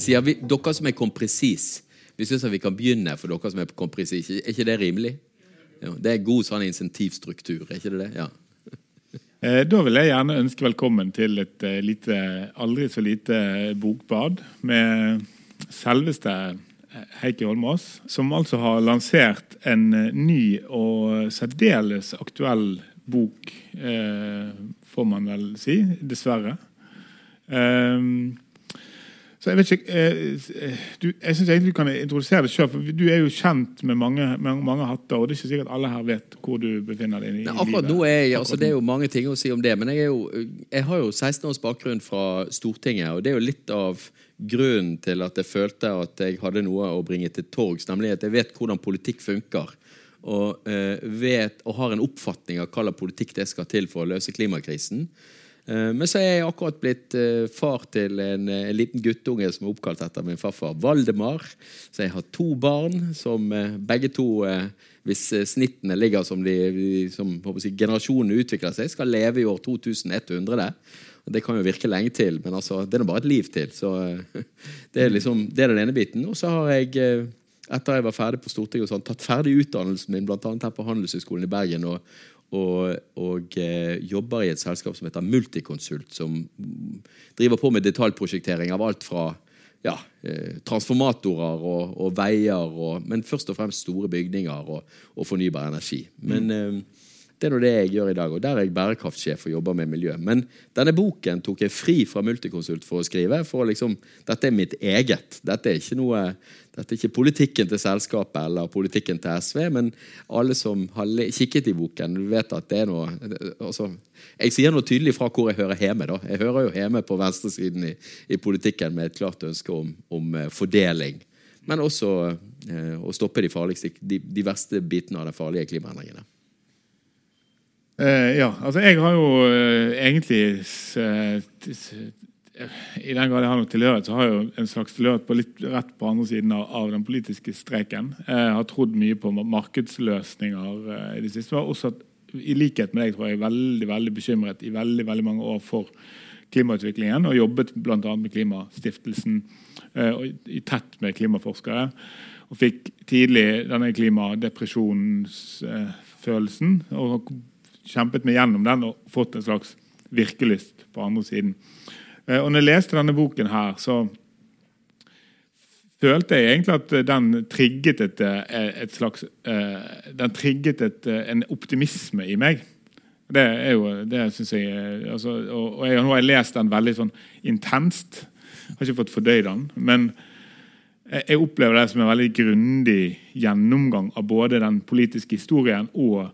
Vi sier vi, dere som er kompresis. Vi syns vi kan begynne for dere som er kompresis. Er ikke det rimelig? Ja, det er god sånn insentivstruktur, er ikke det det? Ja. Eh, da vil jeg gjerne ønske velkommen til et eh, lite, aldri så lite bokbad med selveste Heikki Holmås, som altså har lansert en ny og særdeles aktuell bok, eh, får man vel si. Dessverre. Så Jeg vet ikke, eh, du, jeg synes egentlig du kan introdusere deg sjøl. Du er jo kjent med mange, mange, mange, hatter, og det er ikke sikkert alle her vet hvor du befinner deg. i, Nei, akkurat livet. nå er jeg, altså, Det er jo mange ting å si om det, men jeg, jo, jeg har jo 16 års bakgrunn fra Stortinget. og Det er jo litt av grunnen til at jeg følte at jeg hadde noe å bringe til torgs. Nemlig at jeg vet hvordan politikk funker. Og, uh, vet, og har en oppfatning av hva slags politikk det skal til for å løse klimakrisen. Eh, men så er jeg akkurat blitt eh, far til en, eh, en, liten guttunge som er oppkalt etter min farfar Valdemar. Så jeg har to barn som begge to, hvis snittene ligger som, de, som si, generasjonene utvikler seg, skal leve i år 2100. Det kan jo virke lenge til, men altså, det er bare et liv til. Så det er, liksom, det er den ene biten. Og så har jeg etter jeg var ferdig på Stortinget, og sånn, tatt ferdig utdannelsen min blant annet her på Handelshøyskolen i Bergen. og og, og eh, jobber i et selskap som heter Multiconsult, som driver på med detaljprosjektering av alt fra ja, eh, transformatorer og, og veier, og, men først og fremst store bygninger og, fornybar energi. Men mm. Eh, det er nå det jeg gjør i dag, og der er jeg bærekraftsjef og jobber med miljø. Men denne boken tok jeg fri fra Multiconsult for å skrive. for liksom, Dette er mitt eget. Dette er noe, dette er ikke politikken til selskapet eller politikken til SV, men alle som har kikket i boken, vet at det er noe altså, Jeg sier noe tydelig fra hvor jeg hører hjemme. da. Jeg hører jo hjemme på venstresiden i, i politikken med et klart ønske om, om uh, fordeling. Men også eh, å stoppe de, de, de verste bitene av de farlige klimaendringene. Uh, ja, altså jeg har jo uh, egentlig uh, I den grad jeg har noe tilhørighet, så har jeg jo en slags tilhørighet på litt rett på andre siden av, av den politiske streken. Jeg har trodd mye på markedsløsninger i det siste. Men også også i likhet med deg tror jeg, veldig veldig bekymret i veldig, veldig mange år for klimautviklingen. Og jobbet bl.a. med Klimastiftelsen og i tett med klimaforskere. Og fikk tidlig denne klimadepresjonsfølelsen. og kjempet meg gjennom den og fått en slags virkelyst på andre siden. Eh, og når jeg leste denne boken her, så følte jeg egentlig at den trigget et, eh, et slags eh, Den trigget et, en optimisme i meg. Det er jo, det synes jeg altså, og, jeg, Nå har jeg lest den veldig sånn intenst. Jeg har ikke fått fordøyd den. Men jeg opplever det som en veldig grundig gjennomgang av både den politiske historien og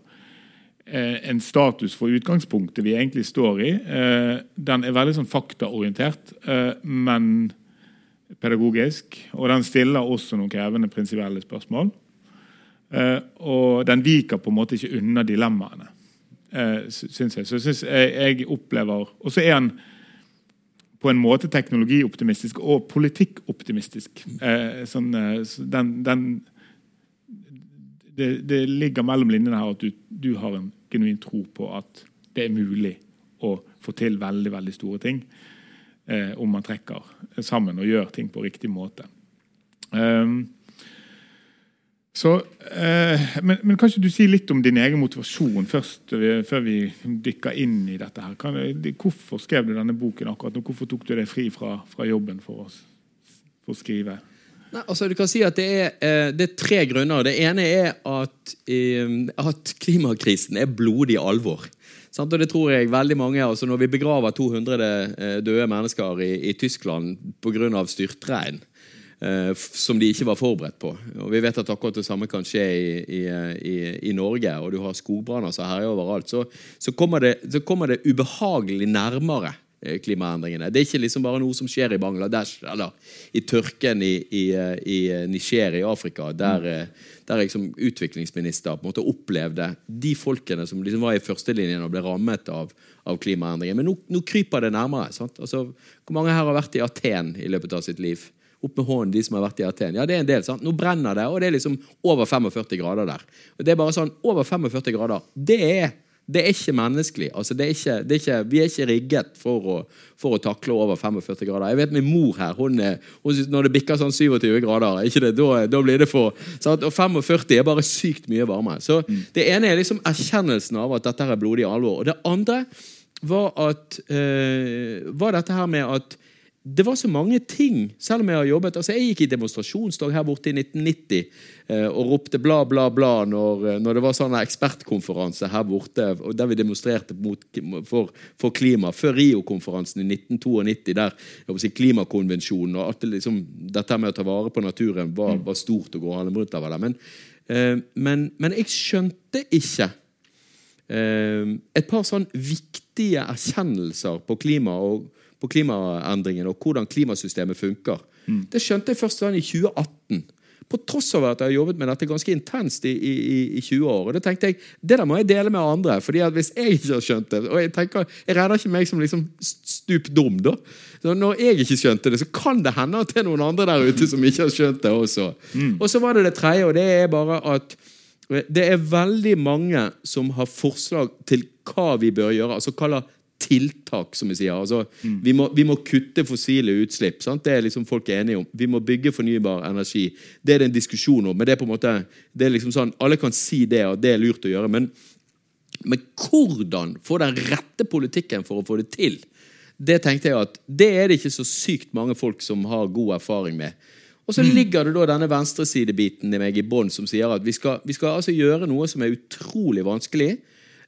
en status for utgangspunktet vi egentlig står i. Eh, den er veldig sånn faktaorientert, eh, men pedagogisk. Og den stiller også noen krevende prinsipielle spørsmål. Og den viker på en måte ikke unna dilemmaene, syns jeg. Så synes jeg, jeg opplever Og så er han på en måte teknologioptimistisk og politikkoptimistisk. Sånn, den, den det, det, ligger mellom linjene her at du, du har en genuin tro på at det er mulig å få til veldig veldig store ting eh, om man trekker sammen og gjør ting på riktig måte. Um, så, eh, men, men kan ikke du si litt om din egen motivasjon først, før vi dykker inn i dette? her? Kan, hvorfor skrev du denne boken akkurat nå? Hvorfor tok du deg fri fra, fra jobben for å, for å skrive? Nei, altså du kan si at det er, eh, det er tre grunner. Det ene er at, eh, at klimakrisen er blodig alvor. Og det tror jeg veldig mange, altså Når vi begraver 200 eh, døde mennesker i, i Tyskland pga. styrtregn, som de ikke var forberedt på og Vi vet at akkurat det samme kan skje i, i, i Norge, og du har skogbranner som herjer overalt. Så, så, kommer det, så kommer det ubehagelig nærmere klimaendringene. Det er ikke liksom bare noe som skjer i Bangladesh eller i tørken i, i, eh, i eh, Niger i Afrika, der, der, jeg som utviklingsminister på en måte opplevde de folkene som liksom var i førstelinjen og ble rammet av, av klimaendringer. Men nå, nå, kryper det nærmere. Altså, hvor mange her har vært i Aten i løpet av sitt liv? Opp med hånden, de som har vært i Aten. Ja, det er en del. sant? Nå brenner det, og det er liksom over 45 grader der. Og det er bare sånn, Over 45 grader, det er Det er ikke menneskelig. Altså, det er ikke, det er ikke, vi er ikke rigget for å, for å, takle over 45 grader. Jeg vet Min mor her, hun, hun når det bikker sånn 27 grader, det, da, da, blir det for sant? Og 45 er bare sykt mye varme. Så mm. Det ene er liksom erkjennelsen av at dette er blodig alvor. Og det andre var, at, øh, var dette her med at det var så mange ting, selv om jeg har jobbet altså Jeg gikk i demonstrasjonsdag her borte i 1990 eh, og ropte bla, bla, bla når, eh, når det var sånn ekspertkonferanse her borte der vi demonstrerte mot, for, for, klima. Før Rio-konferansen i 1992, der si, klimakonvensjonen og det, liksom, dette med å ta vare på naturen var, mm. var stort å gå rundt av. Men, eh, men, men jeg skjønte ikke et par sånn viktige erkjennelser på klima. og på klimaendringene og hvordan klimasystemet funker. Mm. Det skjønte jeg først sånn i 2018. På tross av at jeg har jobbet med dette ganske intenst i, i, i 20 år. Og da tenkte jeg, Det der må jeg dele med andre. fordi at hvis jeg ikke har skjønt det Og jeg tenker, jeg regner ikke meg som liksom stup dum, da. Så når jeg ikke skjønte det, så kan det hende at det er noen andre der ute som ikke har skjønt det også. Mm. Og så var det det tredje, og det er bare at det er veldig mange som har forslag til hva vi bør gjøre. altså hva tiltak, som vi sier. Altså, mm. vi, må, vi, må, kutte fossile utslipp. Sant? Det er liksom folk enige om. Vi må bygge fornybar energi. Det er det en diskusjon om. men det er på en måte, det er liksom sånn, Alle kan si det, og det er lurt å gjøre. Men, men hvordan få den rette politikken for å få det til? Det tenkte jeg at det er det ikke så sykt mange folk som har god erfaring med. Og så mm. ligger det da denne venstresidebiten i meg i bånn som sier at vi skal, vi skal altså gjøre noe som er utrolig vanskelig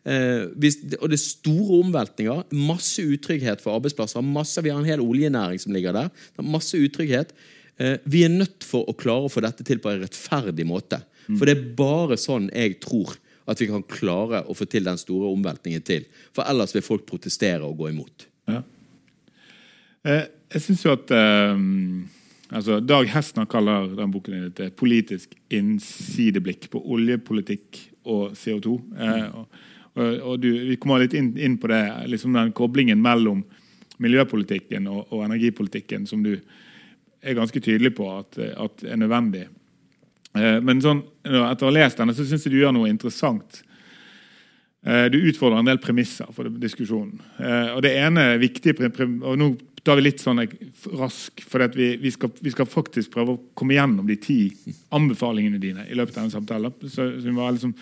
og det er store omveltninger. Masse utrygghet for arbeidsplasser. Masse, vi har en hel oljenæring som ligger der. Masse utrygghet. Eh, vi er nødt for å klare å få dette til på en rettferdig måte. Mm. For det er bare sånn jeg tror at vi kan klare å få til den store omveltningen til. For ellers vil folk protestere og gå imot. Ja. Eh, jeg syns jo at altså Dag Hestner kaller den boken et politisk innsideblikk på oljepolitikk og CO2. Eh, og og du, Vi kommer litt inn, inn på det, liksom den koblingen mellom miljøpolitikken og, og, energipolitikken som du er ganske tydelig på at, at er nødvendig. Eh, men sånn, etter å ha lest denne så syns jeg du gjør noe interessant. Eh, du utfordrer en del premisser for diskusjonen. Eh, og Det ene viktige og Nå tar vi litt sånn rask, for vi, vi, skal, vi, skal, faktisk prøve å komme gjennom de ti anbefalingene dine i løpet av denne samtalen. Så, så vi må liksom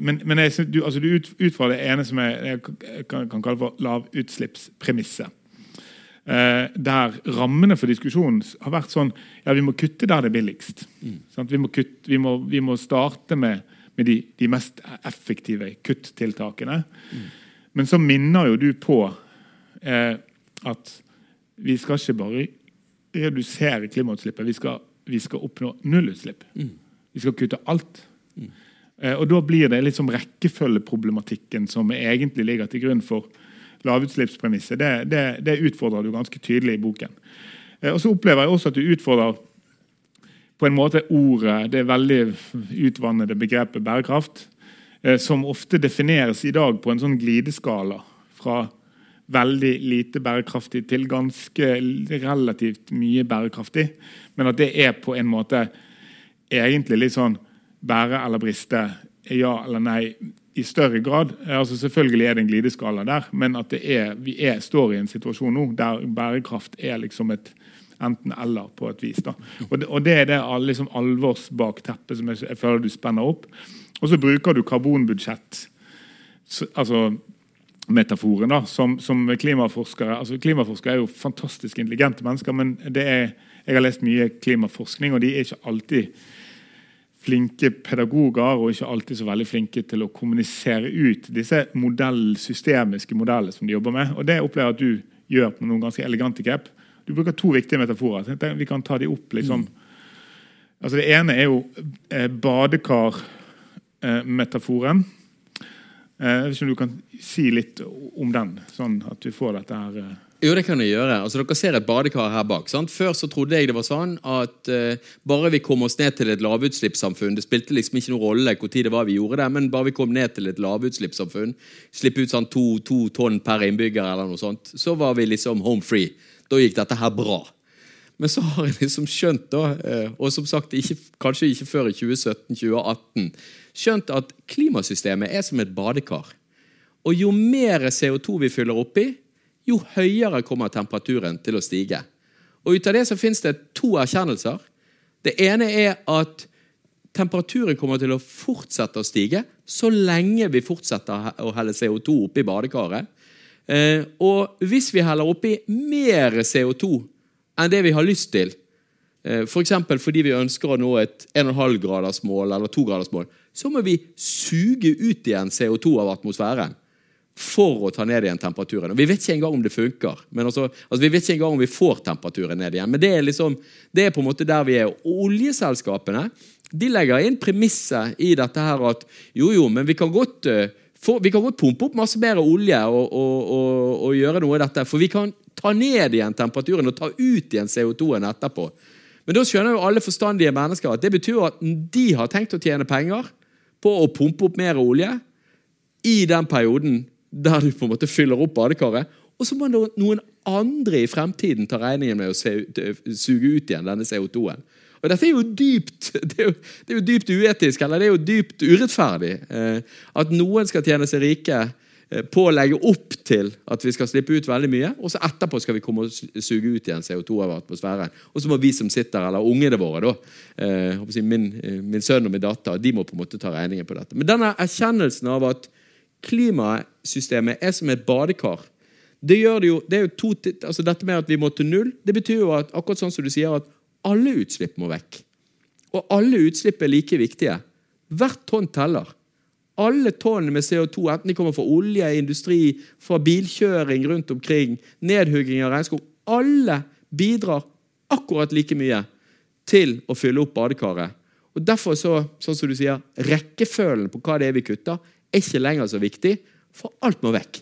men, men jeg, du, altså, du ut, ut, fra det ene som jeg, jeg kan, kan, kalle for lavutslippspremisset. Eh, der rammene for diskusjonen har vært sånn ja, vi må kutte der det er billigst. Mm. Vi, må kutte, vi, må, vi, må starte med, med de, de, mest effektive kuttiltakene. Mm. Men så minner jo du på eh, at vi skal ikke bare redusere klimautslippet, vi skal, vi skal oppnå nullutslipp. Mm. Vi skal kutte alt. Mm. Eh, og Da blir det liksom rekkefølgeproblematikken som egentlig ligger til grunn for lavutslippspremisset. Det, det, det, utfordrer du ganske tydelig i boken. Eh, og Så opplever jeg også at du utfordrer på en måte ordet, det veldig utvannede begrepet bærekraft, eh, som ofte defineres i dag på en sånn glideskala fra veldig lite bærekraftig til ganske relativt mye bærekraftig. Men at det er på en måte egentlig litt sånn bære eller briste, ja eller nei, i større grad. Altså Selvfølgelig er det en glideskala der, men at er, vi er, står i en situasjon nå der bærekraft er liksom et enten-eller på et vis. da. Og det, og det er det liksom alvorsbakteppet som jeg, jeg, føler du spenner opp. Og så bruker du karbonbudsjett, altså metaforen, da, som, som klimaforskere altså Klimaforskere er jo fantastisk intelligente mennesker, men det er, jeg har lest mye klimaforskning, og de er ikke alltid flinke pedagoger og ikke alltid så veldig flinke til å kommunisere ut disse modell, systemiske modellene som de jobber med. Og Det opplever jeg at du gjør på noen ganske elegante grep. Du bruker to viktige metaforer. Vi kan ta de opp. liksom. Mm. Altså Det ene er jo eh, badekarmetaforen. Eh, ikke om du kan si litt om den, sånn at vi får dette her eh, jo, det kan jeg gjøre. Altså, dere ser et badekar her bak. sant? Før så trodde jeg det var sånn at uh, bare vi kom oss ned til et lavutslippssamfunn Det spilte liksom ikke noen rolle hvor tid det var vi gjorde det, men bare vi kom ned til et lavutslippssamfunn, slippe ut sånn to, to, tonn per innbygger, eller noe sånt, så var vi liksom home free. Da gikk dette her bra. Men så har jeg liksom skjønt, da, uh, og som sagt ikke, kanskje ikke før i 2017-2018, skjønt at klimasystemet er som et badekar. Og jo mer CO2 vi fyller oppi, jo høyere kommer temperaturen til å stige. Og Ut av det så finnes det to erkjennelser. Det ene er at temperaturen kommer til å fortsette å stige så lenge vi fortsetter å helle CO2 oppi badekaret. Eh, og hvis vi heller oppi mer CO2 enn det vi har lyst til, eh, f.eks. For fordi vi ønsker å nå et 1,5-gradersmål eller 2-gradersmål, så må vi suge ut igjen CO2 av atmosfæren for å ta ned igjen temperaturen. Og Vi vet ikke engang om det funker. Altså, altså, Vi vet ikke engang om vi får temperaturen ned igjen. Men det er, liksom, det er på en måte der vi er. Og oljeselskapene de legger inn premisset i dette her at jo, jo, men vi kan godt, uh, for, vi kan godt pumpe opp masse mer olje og, og, og, og, gjøre noe av dette. For vi kan ta ned igjen temperaturen og ta ut igjen CO2-en etterpå. Men da skjønner jo alle forstandige mennesker at det betyr at de har tenkt å tjene penger på å pumpe opp mer olje i den perioden der du på en måte fyller opp badekaret. Og så må noen andre i fremtiden ta regningen med å suge ut igjen denne CO2-en. Og Dette er jo dypt det er jo, det er jo, dypt uetisk, eller det er jo dypt urettferdig. Eh, at noen skal tjene seg rike eh, på å legge opp til at vi skal slippe ut veldig mye, og så etterpå skal vi komme og suge ut igjen CO2 over atmosfæren. Og så må vi som sitter, eller ungene våre, da, eh, min, min sønn og min datter, de må på en måte ta regningen på dette. Men denne erkjennelsen av at klimasystemet er som et badekar. Det gjør det jo, det jo to, altså Dette med at vi må til null, det betyr jo at akkurat sånn som du sier, at alle utslipp må vekk. Og alle utslipp er like viktige. Hvert tonn teller. Alle tonn med CO2, enten de kommer fra olje, industri, fra bilkjøring rundt omkring, nedhugging av regnskog Alle bidrar akkurat like mye til å fylle opp badekaret. Og Derfor så, sånn som du sier, rekkefølgen på hva det er vi kutter, er ikke lenger så viktig, for alt må vekk.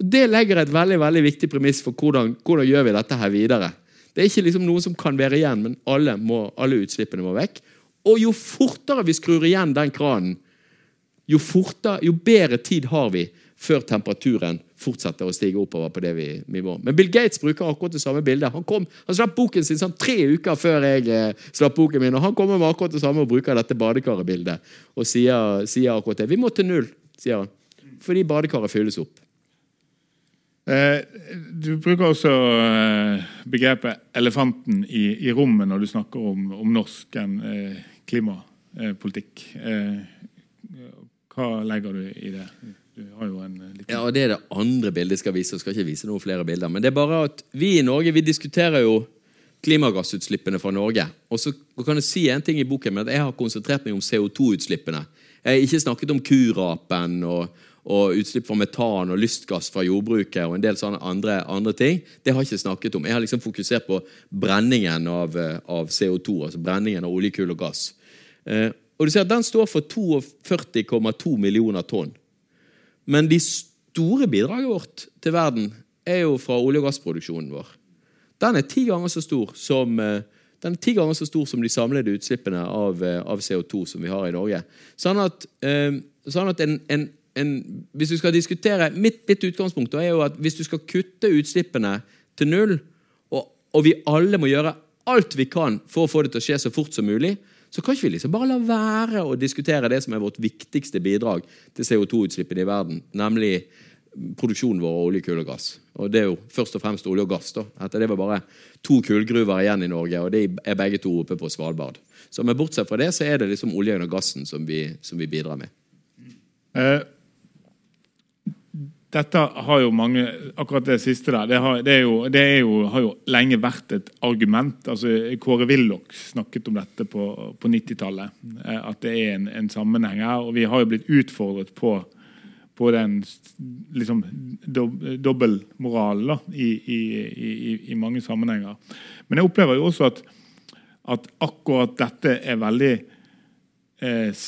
Det legger et veldig veldig viktig premiss for hvordan, hvordan gjør vi dette her videre. Det er ikke liksom noen som kan være igjen, men alle, må, alle utslippene må vekk. Og jo fortere vi skrur igjen den kranen, jo, fortere, jo bedre tid har vi før temperaturen fortsetter å stige oppover på det vi, må. Men Bill Gates bruker akkurat det samme bildet. Han, kom, han slapp boken sin sånn tre uker før jeg eh, slapp boken min, og han kommer med akkurat det samme og bruker dette badekarbildet og sier, sier, akkurat det. Vi må til null, sier han, fordi badekaret fylles opp. Eh, du bruker også eh, begrepet 'elefanten i, i, rommet' når du snakker om, om norsk eh, klimapolitikk. Eh, hva legger du i det? Liten... Ja, Det er det andre bildet jeg skal vise. Jeg skal ikke vise noen flere bilder. Men det er bare at vi i Norge vi diskuterer jo klimagassutslippene fra Norge. Og så kan jeg si en ting i boken, men Jeg har konsentrert meg om CO2-utslippene. Jeg har ikke snakket om kurapen og, og, utslipp fra metan og lystgass fra jordbruket og en del sånne andre, andre, ting. Det har jeg ikke snakket om. Jeg har liksom fokusert på brenningen av, av CO2, altså brenningen av oljekull og gass. Eh, og du ser at Den står for 42,2 millioner tonn. Men de store bidraget vårt til verden er jo fra olje- og gassproduksjonen vår. Den er ti ganger så stor som, eh, er ganger så stor som de samlede utslippene av, eh, av CO2 som vi har i Norge. Sånn at, eh, sånn at en, en, en, Hvis du skal diskutere Mitt, mitt utgangspunkt er jo at hvis du skal kutte utslippene til null, og, og vi alle må gjøre alt vi kan for å få det til å skje så fort som mulig, så kan ikke vi liksom bare la være å diskutere det som er vårt viktigste bidrag til CO2-utslippene i verden, nemlig produksjonen vår av olje, kull og gass. Og Det er jo først og fremst olje og gass. da. Etter det var bare to kullgruver igjen i Norge, og de er begge to oppe på Svalbard. Så men Bortsett fra det så er det liksom oljen og gassen som vi, som vi bidrar med. Eh, dette har jo mange Akkurat det siste der, det, har, det, jo, det jo, har jo lenge vært et argument. altså Kåre Willoch snakket om dette på, på 90-tallet. Eh, at det er en, en, sammenheng her. Og vi har jo blitt utfordret på, på den liksom do, dobbeltmoralen i, i, i, i, mange sammenhenger. Men jeg opplever jo også at, at akkurat dette er veldig eh,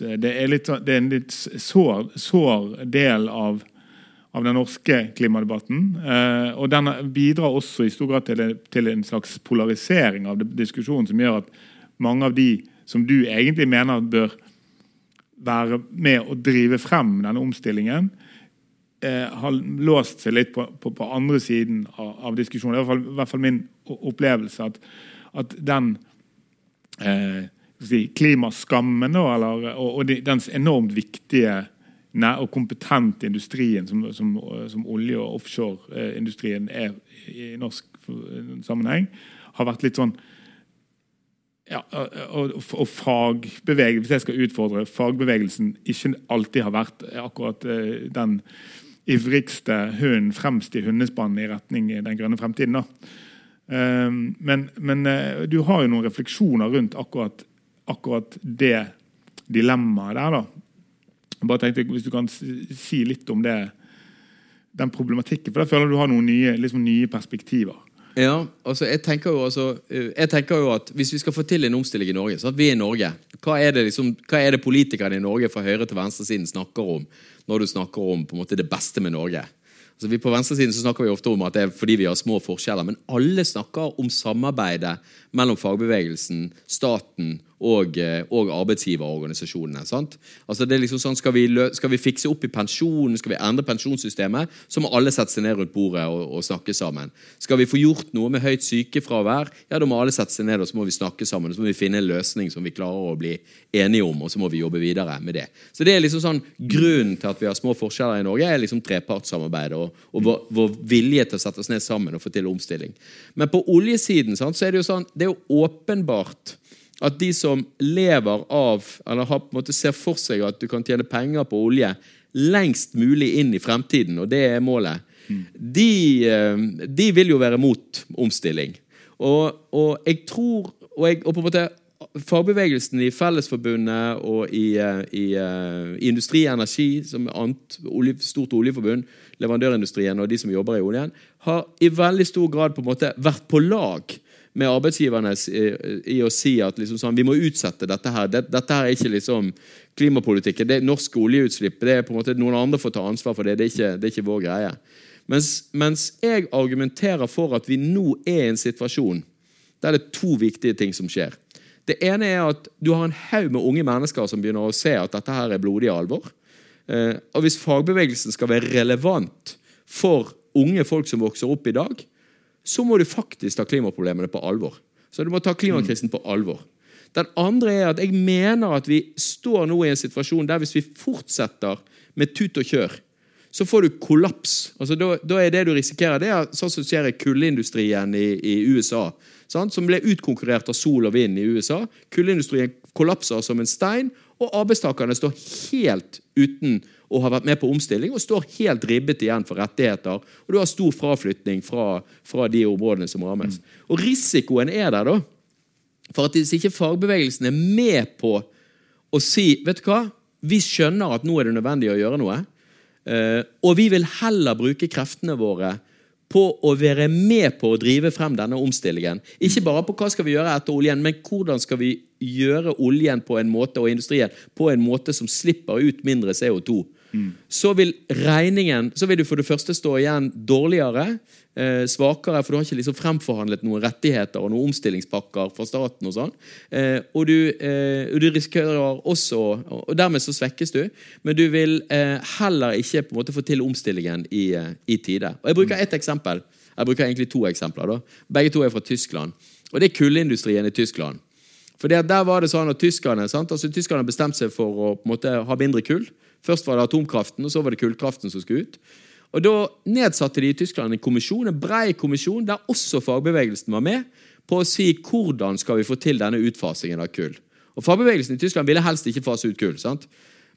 det er, litt, det er en litt sår, sår del av av den norske klimadebatten. Eh, og Den bidrar også i stor grad til, en slags polarisering av diskusjonen, som gjør at mange av de som du egentlig mener bør være med å drive frem denne omstillingen, eh, har låst seg litt på, andre siden av, diskusjonen. Det er i hvert fall, min opplevelse at, den eh, klimaskammen eller, og, de, dens enormt viktige og kompetent industrien som, som, som olje- og offshoreindustrien er i norsk sammenheng, har vært litt sånn ja, og, og fagbevegelsen, Hvis jeg skal utfordre fagbevegelsen, ikke alltid har vært akkurat eh, den ivrigste hunden fremst i hundespannet i retning den grønne fremtiden. da. men, men uh, du har jo noen refleksjoner rundt akkurat, akkurat det dilemmaet der. da. Bare tenkte Hvis du kan si litt om det, den problematikken. For da føler jeg du har noen nye, liksom nye perspektiver. Ja, altså jeg tenker, jo, altså, jeg tenker jo at Hvis vi skal få til en omstilling i Norge så at Vi er Norge. Hva er det, liksom, hva er det politikerne i Norge fra høyre til venstresiden snakker om når du snakker om på en måte det beste med Norge? Altså vi På venstresiden så snakker vi ofte om at det er fordi vi har små forskjeller. Men alle snakker om samarbeidet mellom fagbevegelsen, staten og, eh, og arbeidsgiverorganisasjonene. sant? Altså det er liksom sånn, skal vi, skal vi, fikse opp i pensjonen, skal vi endre pensjonssystemet, så må alle sette seg ned rundt bordet og, og, snakke sammen. Skal vi få gjort noe med høyt sykefravær, ja, da må alle sette seg ned og så må vi snakke sammen. Så må vi finne en løsning som vi klarer å bli enige om, og så må vi jobbe videre med det. Så det er liksom sånn, Grunnen til at vi har små forskjeller i Norge, er liksom trepartssamarbeidet og, og vår, vår, vilje til å sette oss ned sammen og få til omstilling. Men på oljesiden sant, så er det jo sånn, det er jo åpenbart at de som lever av, eller har, måte ser for seg at du kan tjene penger på olje lengst mulig inn i fremtiden, og det er målet, mm. de, eh, de, vil jo være mot omstilling. Og, og jeg tror og, jeg, og, på en måte Fagbevegelsen i Fellesforbundet og i, i, i, uh, Industri Energi, som er annet olje, stort oljeforbund, leverandørindustrien og de som jobber i oljen, har i veldig stor grad på en måte vært på lag med arbeidsgiverne i, å si at liksom sånn, vi må utsette dette her. Dette her er ikke liksom klimapolitikken. det Norsk oljeutslipp det er på en måte noen andre får ta ansvar for det. Det er ikke, det er ikke vår greie. Mens, mens, jeg argumenterer for at vi nå er i en situasjon der det er to viktige ting som skjer. Det ene er at du har en haug med unge mennesker som begynner å se at dette her er blodig alvor. Eh, og hvis fagbevegelsen skal være relevant for unge folk som vokser opp i dag, så må du faktisk ta klimaproblemene på alvor. Så du må ta klimakrisen på alvor. Den andre er at jeg mener at vi står nå i en situasjon der hvis vi fortsetter med tut og kjør, så får du kollaps. Altså, da, da, er det du risikerer, det er sånn som skjer i kullindustrien i, i USA. Sant? Som ble utkonkurrert av sol og vind i USA. Kullindustrien kollapser som en stein, og arbeidstakerne står helt uten og har vært med på omstilling og står helt ribbet igjen for rettigheter. Og du har stor fraflytning fra, fra de områdene som rammes. Mm. Og risikoen er der, da. For at hvis ikke fagbevegelsen er med på å si vet du hva, vi skjønner at nå er det nødvendig å gjøre noe, eh, og vi vil heller bruke kreftene våre på å være med på å drive frem denne omstillingen. Ikke bare på hva skal vi gjøre etter oljen, men hvordan skal vi gjøre oljen på en måte, og industrien på en måte som slipper ut mindre CO2 så vil regningen Så vil du for det første stå igjen dårligere, eh, svakere, for du har ikke liksom fremforhandlet noen rettigheter og noen omstillingspakker fra staten. Og sånn. Eh, og, eh, og, du, risikerer også Og dermed så svekkes du, men du vil eh, heller ikke på en måte få til omstillingen i, eh, i tide. Og Jeg bruker ett eksempel. Jeg bruker egentlig to eksempler. da. Begge to er fra Tyskland. Og det er kullindustrien i Tyskland. For der var det sånn at Tyskerne sant? Altså, tyskerne bestemte seg for å på en måte, ha mindre kull. Først var det atomkraften, og så var det kullkraften som skulle ut. Og Da nedsatte de i Tyskland en kommisjon, en brei kommisjon der også fagbevegelsen var med på å si hvordan skal vi få til denne utfasingen av kull. Og Fagbevegelsen i Tyskland ville helst ikke fase ut kull, sant?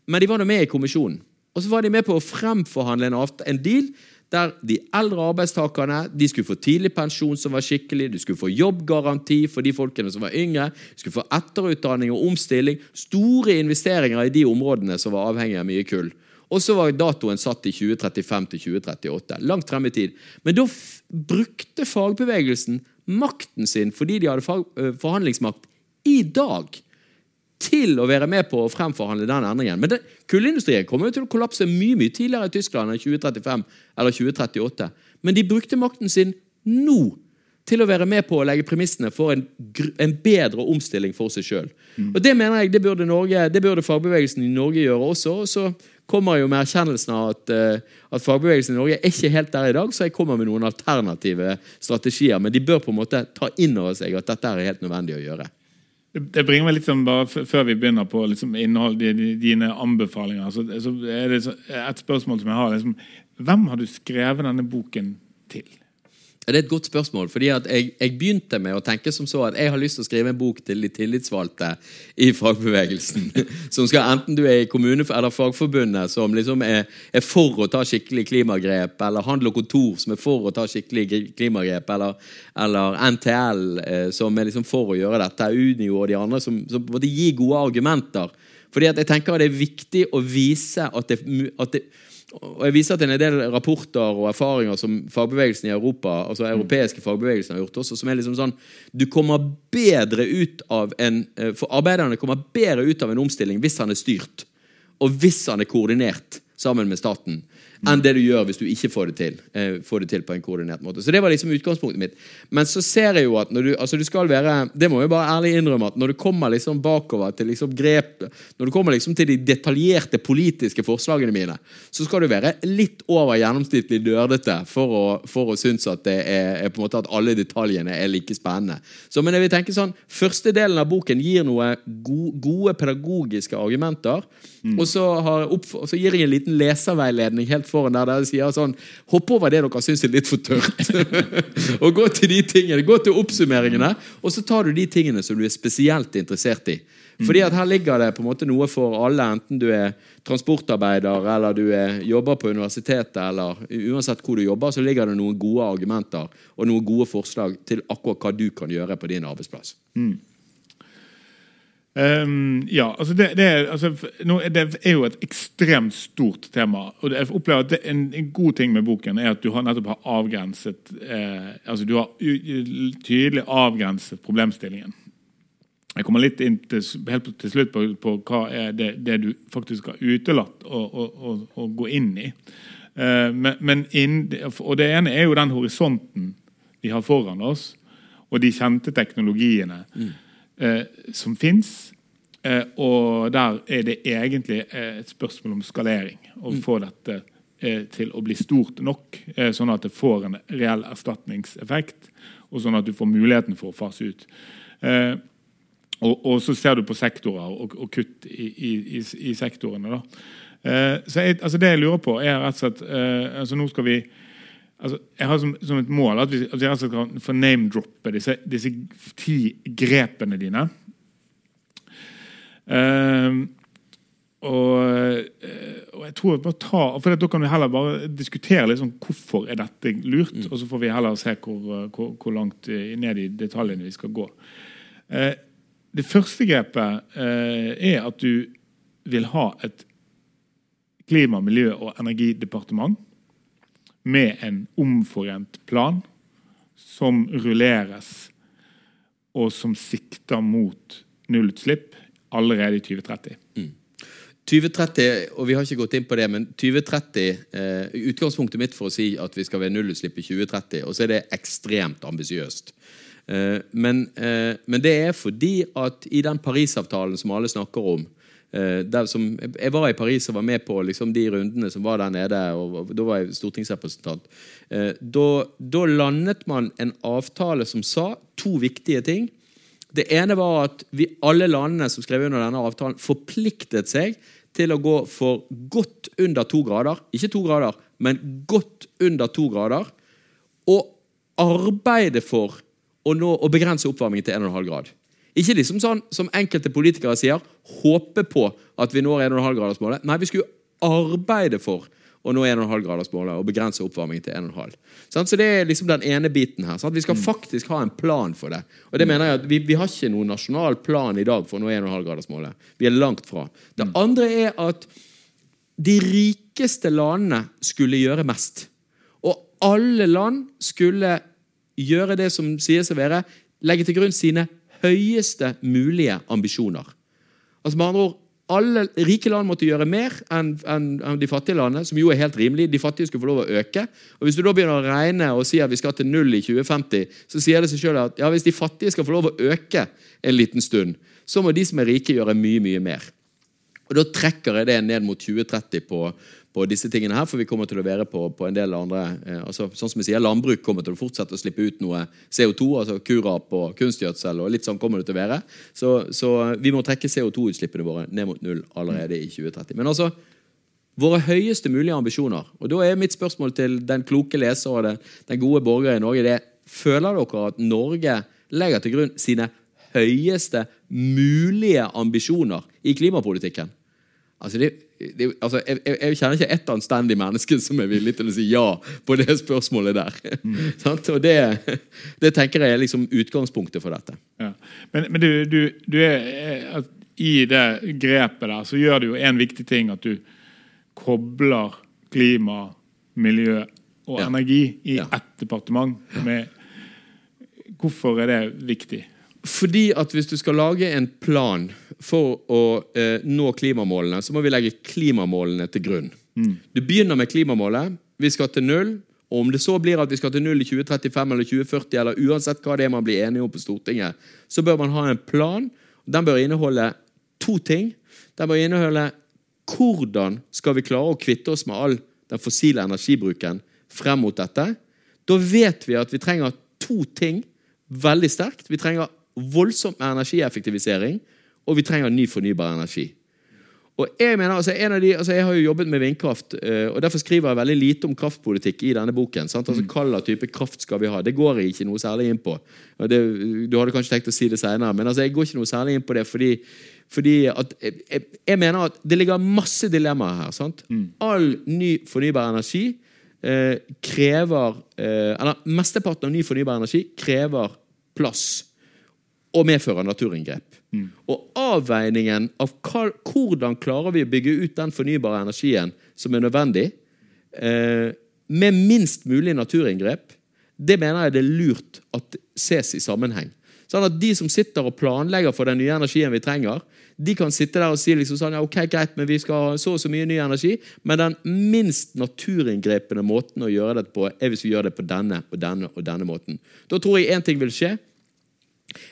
men de var nå med i kommisjonen. Og så var de med på å fremforhandle en, deal der de eldre arbeidstakerne de skulle få tidlig pensjon som var skikkelig, de skulle få jobbgaranti for de folkene som var yngre, de skulle få etterutdanning og omstilling, store investeringer i de områdene som var avhengig av mye kull. Og så var datoen satt i 2035 til 2038. Langt frem i tid. Men da brukte fagbevegelsen makten sin fordi de hadde forhandlingsmakt i dag til å være med på å fremforhandle den endringen. Men kullindustrien kommer jo til å kollapse mye mye tidligere i Tyskland enn 2035 eller 2038. Men de brukte makten sin nå til å være med på å legge premissene for en, en bedre omstilling for seg sjøl. Mm. Og det mener jeg det burde, Norge, det burde fagbevegelsen i Norge gjøre også. og så kommer jo med erkjennelsen av at, uh, at, fagbevegelsen i Norge er ikke helt der i dag, så jeg kommer med noen alternative strategier. Men de bør på en måte ta inn over seg at dette er helt nødvendig å gjøre. Det bringer meg litt sånn bare Før vi begynner på liksom innhold, dine anbefalinger, så, så er det et spørsmål som jeg har. Liksom, hvem har du skrevet denne boken til? Det er et godt spørsmål. fordi jeg, jeg, begynte med å tenke som så at jeg har lyst til å skrive en bok til de tillitsvalgte i fagbevegelsen. som skal Enten du er i kommune- eller Fagforbundet, som liksom er, er, for å ta skikkelig klimagrep, eller Handel og Kontor, som er for å ta skikkelig klimagrep, eller, eller NTL, eh, som er liksom for å gjøre dette, Unio og de andre, som, som gir gode argumenter. Fordi jeg tenker at det er viktig å vise at det, at det og Jeg viser til en del rapporter og erfaringer som fagbevegelsen i Europa, altså europeiske fagbevegelsen har gjort også, som er liksom sånn Du kommer bedre ut av en eh, For arbeiderne kommer bedre ut av en omstilling hvis han er styrt, og hvis han er koordinert sammen med staten enn det du gjør hvis du ikke får det til. Eh, får det til på en koordinert måte. Så Det var liksom utgangspunktet mitt. Men så ser jeg jo at når du, altså du skal være Det må jeg bare ærlig innrømme at når du kommer liksom bakover til liksom grep Når du kommer liksom til de detaljerte politiske forslagene mine, så skal du være litt over gjennomsnittlig nerdete for å, for å synes at det er, på en måte at alle detaljene er like spennende. Så men jeg vil tenke sånn Første delen av boken gir noe gode, gode pedagogiske argumenter. Mm. Og, så opp, og, så gir jeg en liten leserveiledning helt foran der der jeg sier sånn Hopp over det dere syns er litt for tørt. og gå til de tingene, gå til oppsummeringene, og så tar du de tingene som du er spesielt interessert i. Fordi at Her ligger det på en måte noe for alle, enten du er transportarbeider eller du er, jobber på universitetet, eller uansett hvor du jobber, så ligger det noen gode argumenter og noen gode forslag til akkurat hva du kan gjøre på din arbeidsplass. Mm. Um, ja, altså det, det, er, altså, det, er, jo et ekstremt stort tema. og Jeg opplever at en, en, god ting med boken er at du har nettopp har avgrenset eh, altså Du har tydelig avgrenset problemstillingen. Jeg kommer litt inn til, helt til slutt på, på hva er det, det, du faktisk har utelatt å, gå inn i. Uh, men, men inn, og Det ene er jo den horisonten vi har foran oss, og de kjente teknologiene. Mm eh, som fins. Eh, og der er det egentlig eh, et spørsmål om skalering. Å mm. få dette eh, til å bli stort nok, eh, sånn at det får en reell erstatningseffekt. Og sånn at du får muligheten for å fase ut. Eh, og, og, så ser du på sektorer og, og kutt i, i, i, i sektorene. da. så jeg, altså Det jeg lurer på, er rett og slett altså Nå skal vi altså, Jeg har som, som, et mål at vi, at vi altså kan få name-droppe disse, disse, ti grepene dine. Uh, og, uh, og, jeg tror jeg bare ta, for Da kan vi heller bare diskutere liksom, hvorfor er dette lurt, mm. og så får vi heller se hvor, hvor, hvor, langt ned i detaljene vi skal gå. Uh, det første grepet er at du vil ha et klima-, miljø- og energidepartement med en omforent plan som rulleres, og som sikter mot nullutslipp allerede i 2030. Mm. 2030, og vi har ikke gått inn på det, men 2030 eh, Utgangspunktet mitt for å si at vi skal være nullutslipp i 2030, og så er det ekstremt ambisiøst. Eh, men, eh, men, det er fordi at i den Parisavtalen som alle snakker om, som, jeg var i Paris og var med på liksom, de rundene som var der nede. og, og Da var jeg stortingsrepresentant. Eh, da, da, landet man en avtale som sa to viktige ting. Det ene var at vi, alle landene som skrev under denne avtalen, forpliktet seg til å gå for godt under to grader. Ikke to grader, men godt under to grader. Og arbeide for å, nå, å begrense oppvarmingen til 1,5 grad. Ikke liksom sånn som enkelte politikere sier, håpe på at vi når 1,5-gradersmålet. Nei, vi skulle arbeide for å nå 1,5-gradersmålet og begrense oppvarmingen til 1,5. Så Det er liksom den ene biten her. Vi skal mm. faktisk ha en plan for det. Og det mener jeg at Vi, vi har ikke noen nasjonal plan i dag for å nå 1,5-gradersmålet. Vi er langt fra. Det mm. andre er at de rikeste landene skulle gjøre mest. Og alle land skulle gjøre det som sies å være legge til grunn sine høyeste mulige ambisjoner. Altså med andre ord, alle Rike land måtte gjøre mer enn en, en de fattige landene, som jo er helt rimelig. De fattige skulle få lov å øke. Og Hvis du da begynner å regne og si at vi skal til null i 2050, så sier det seg selv at ja, hvis de fattige skal få lov å øke en liten stund, så må de som er rike, gjøre mye, mye mer. Og Da trekker jeg det ned mot 2030 på, på disse tingene her, for vi kommer til å være på, på en del andre eh, altså, sånn som vi sier, Landbruk kommer til å fortsette å slippe ut noe CO2, altså kurap og kunstgjødsel. og litt sånn kommer det til å være. Så, så vi må trekke CO2-utslippene våre ned mot null allerede i 2030. Men altså, våre høyeste mulige ambisjoner. Og Da er mitt spørsmål til den kloke leser og den, den gode borger i Norge det Føler dere at Norge legger til grunn sine høyeste mulige ambisjoner i klimapolitikken? Altså, det, det, altså jeg, jeg, kjenner ikke ett anstendig menneske som er villig til å si ja på det spørsmålet der. Mm. og det, det, tenker jeg er liksom utgangspunktet for dette. Ja. Men, men du, du, du, er I det grepet der så gjør det jo en viktig ting at du kobler klima, miljø og ja. energi i ja. ett departement. Med, hvorfor er det viktig? Fordi at hvis du skal lage en plan for å eh, nå klimamålene, så må vi legge klimamålene til grunn. Mm. Du begynner med klimamålet. Vi skal til null. Og om det så blir at vi skal til null i 2035 eller 2040, eller uansett hva det er man blir enige om på Stortinget, så bør man ha en plan. Den bør inneholde to ting. Den bør inneholde hvordan skal vi klare å kvitte oss med all den fossile energibruken frem mot dette. Da vet vi at vi trenger to ting veldig sterkt. Vi trenger voldsomt med energieffektivisering, og vi trenger ny fornybar energi. Og Jeg mener, altså, en av de, altså jeg har jo jobbet med vindkraft, eh, og derfor skriver jeg veldig lite om kraftpolitikk i denne boken. Sant? Altså, Hva type kraft skal vi ha? Det går jeg ikke noe særlig inn på. Det, du hadde kanskje tenkt å si det senere, men altså, jeg går ikke noe særlig inn på det fordi, fordi at, jeg, jeg, mener at det ligger masse dilemmaer her. Sant? Mm. All ny fornybar energi eh, krever eh, Eller mesteparten av ny fornybar energi krever plass og medfører naturinngrep. Mm. Og avveiningen av hva, hvordan klarer vi å bygge ut den fornybare energien som er nødvendig, eh, med minst mulig naturinngrep, det mener jeg det er lurt at ses i sammenheng. Sånn at De som sitter og planlegger for den nye energien vi trenger, de kan sitte der og si liksom sånn, ja, ok, greit, men vi skal ha så og så mye ny energi, men den minst naturinngripende måten å gjøre det på er hvis vi gjør det på denne og denne og denne måten. Da tror jeg én ting vil skje.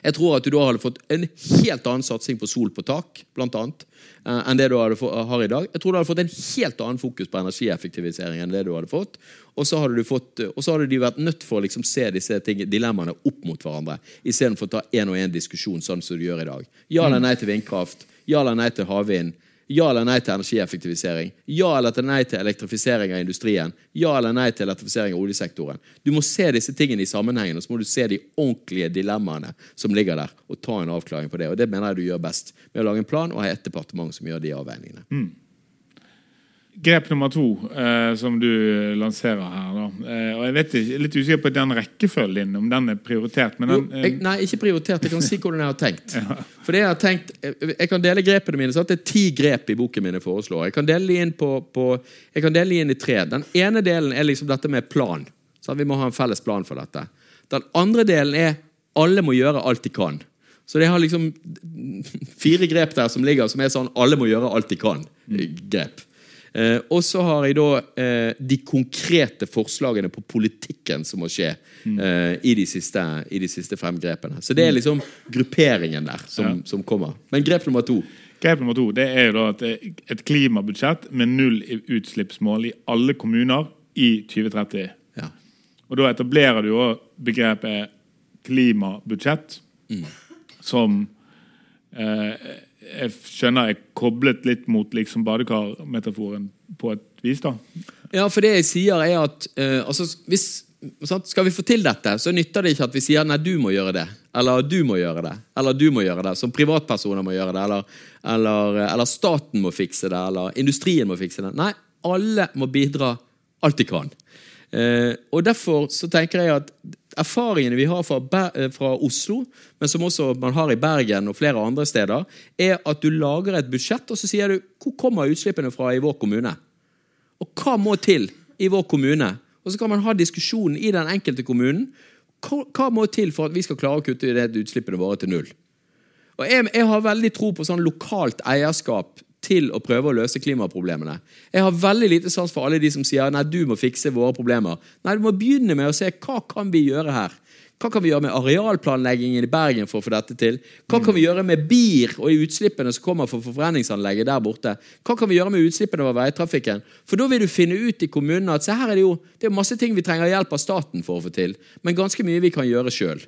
Jeg tror at du da hadde fått en helt annen satsing på sol på tak, blant annet, eh, enn det du har i dag. Jeg tror du hadde fått en helt annen fokus på energieffektivisering enn det du hadde fått. Og så hadde, fått, og så hadde de vært nødt for å liksom se disse ting, dilemmaene opp mot hverandre, istedenfor å ta én og én diskusjon sånn som du gjør i dag. Ja eller nei til vindkraft? Ja eller nei til havvind? Ja eller nei til energieffektivisering? Ja eller nei til elektrifisering av industrien? Ja eller nei til elektrifisering av oljesektoren? Du må se disse tingene i sammenhengen, og så må du se de ordentlige dilemmaene som ligger der, og ta en avklaring på det. Og Det mener jeg du gjør best med å lage en plan og ha et departement som gjør de avveiningene. Mm. Grep nummer to eh, som du lanserer her. Da. Eh, og Jeg vet ikke, litt usikker på den rekkefølgen, om den er prioritert. Den, jo, jeg, nei, ikke prioritert. Jeg kan si hvordan jeg har tenkt. ja. For det Jeg har tenkt, jeg kan dele grepene mine. Så det er ti grep i boken min jeg foreslår. Jeg kan dele de inn, på, på, jeg kan dele inn i tre. Den ene delen er liksom dette med plan. Så Vi må ha en felles plan for dette. Den andre delen er alle må gjøre alt de kan. Så det har liksom fire grep der som ligger som er sånn alle må gjøre alt de kan-grep. Eh, og så har jeg da eh, de konkrete forslagene på politikken som må skje mm. eh, i, de siste, i, de siste, fem grepene. Så det er liksom grupperingen der som, som kommer. Men grep nummer to Grep nummer to det er jo da et klimabudsjett med null utslippsmål i alle kommuner i 2030. Ja. Og Da etablerer du jo begrepet klimabudsjett, mm. som eh, jeg skjønner jeg koblet litt mot liksom badekarmetaforen på et vis. da. Ja, for det jeg sier er at uh, altså, hvis, Skal vi få til dette, så nytter det ikke at vi sier nei, du må gjøre det. Eller du må gjøre det. Eller du må gjøre det. Som privatpersoner må gjøre det. Eller, eller, eller staten må fikse det. Eller industrien må fikse det. Nei, alle må bidra alt de kan. Uh, og Derfor så tenker jeg at erfaringene vi har eh, fra, Oslo, men som også man har i Bergen og flere andre steder, er at du lager et budsjett, og så sier du hvor kommer utslippene fra i vår kommune? Og hva må til i vår kommune? Og så kan man ha diskusjonen i den enkelte kommunen. Hva, må til for at vi skal klare å kutte utslippene våre til null? Og jeg, jeg har veldig tro på sånn lokalt eierskap til å prøve å løse klimaproblemene. Jeg har veldig lite sans for alle de som sier nei, du må fikse våre problemer. Nei, Du må begynne med å se hva kan vi gjøre her. Hva kan vi gjøre med arealplanleggingen i Bergen for å få dette til? Hva kan vi gjøre med BIR og utslippene som kommer fra forbrenningsanlegget der borte? Hva kan vi gjøre med utslippene over veitrafikken? For da vil du finne ut i kommunene at se her er det jo det er masse ting vi trenger hjelp av staten for å få til, men ganske mye vi kan gjøre sjøl.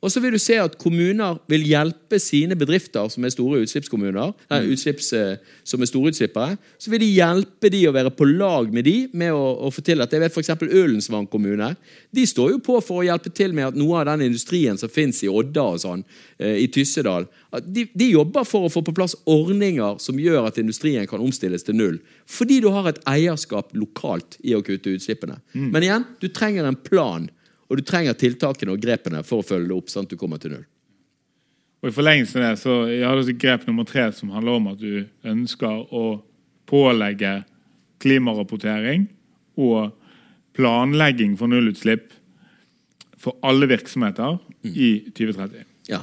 Og så vil du se at kommuner vil hjelpe sine bedrifter som er store utslippskommuner, nei, utslipps, eh, som er store utslippere. Så vil de hjelpe de å være på lag med de med å, å få til at jeg vet F.eks. Ølensvang kommune. De står jo på for å hjelpe til med at noe av den industrien som fins i Odda og sånn, eh, i Tyssedal at de, de jobber for å få på plass ordninger som gjør at industrien kan omstilles til null. Fordi du har et eierskap lokalt i å kutte utslippene. Men igjen, du trenger en plan. Og du trenger tiltakene og grepene for å følge det opp. sånn at du kommer til null. Og I forlengelsen av det så jeg har også grep nummer tre, som handler om at du ønsker å pålegge klimarapportering og planlegging for nullutslipp for alle virksomheter i 2030. Ja.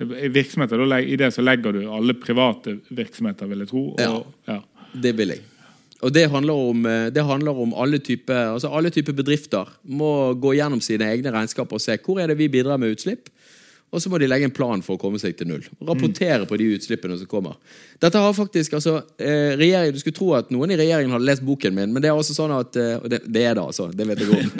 I, I det så legger du alle private virksomheter, vil jeg tro. Og, Ja. ja. Det vil jeg. Og det handler om, eh, det handler om alle typer altså typer bedrifter må gå gjennom sine egne regnskaper og se hvor er det vi bidrar med utslipp. Og så må de legge en plan for å komme seg til null. Rapportere på de utslippene som kommer. Dette har faktisk, altså, eh, Du skulle tro at noen i regjeringen hadde lest boken min, men det er også sånn at eh, det, det er det, altså. Det vet jeg om.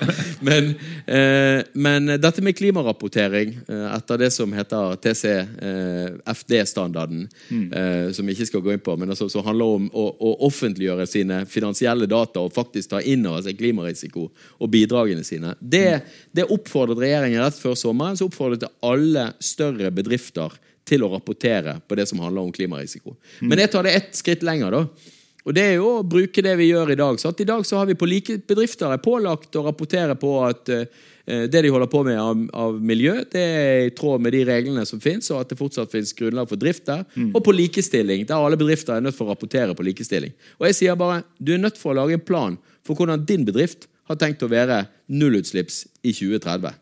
men, eh, men dette med klimarapportering eh, etter det som heter TCFD-standarden, eh, som vi ikke skal gå inn på, men altså, som handler om å, å offentliggjøre sine finansielle data og faktisk ta inn over seg klimarisiko og bidragene sine, det, det oppfordret regjeringen rett før sommeren. så oppfordret alle større bedrifter til å rapportere på det som handler om klimarisiko. Men jeg tar det ett skritt lenger. da. Og det er jo å bruke det vi gjør i dag. Så at I dag så har vi på like bedrifter er pålagt å rapportere på at eh, det de holder på med av, av miljø, det er i tråd med de reglene som finnes, og at det fortsatt finnes grunnlag for drift der. Og på likestilling, der alle bedrifter er nødt for å rapportere på likestilling. Og jeg sier bare, du er nødt for å lage en plan for hvordan din bedrift har tenkt å være nullutslipps i 2030.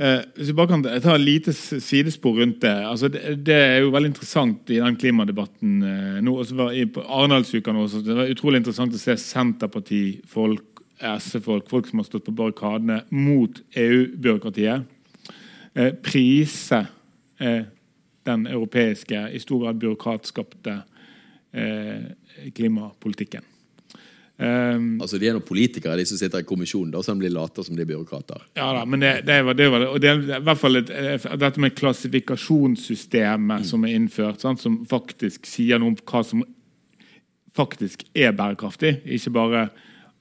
Eh, hvis vi bare kan ta et lite sidespor rundt det. Altså, det. Det er jo veldig interessant i den klimadebatten eh, nå. også var i, på Arendalsuka nå, det var utrolig interessant å se Senterpartifolk, SV-folk, folk som har stått på barrikadene mot EU-byråkratiet, eh, prise eh, den europeiske, i stor grad byråkratskapte klimapolitikken. Um, Altså De er noen politikere, de som sitter i kommisjonen, da, som blir later som de er byråkrater. Ja da, men det, det var det. Var det. Og det er i hvert fall et, eh, dette med klassifikasjonssystemet som er innført, sant, som faktisk sier noe om hva som faktisk er bærekraftig. Ikke bare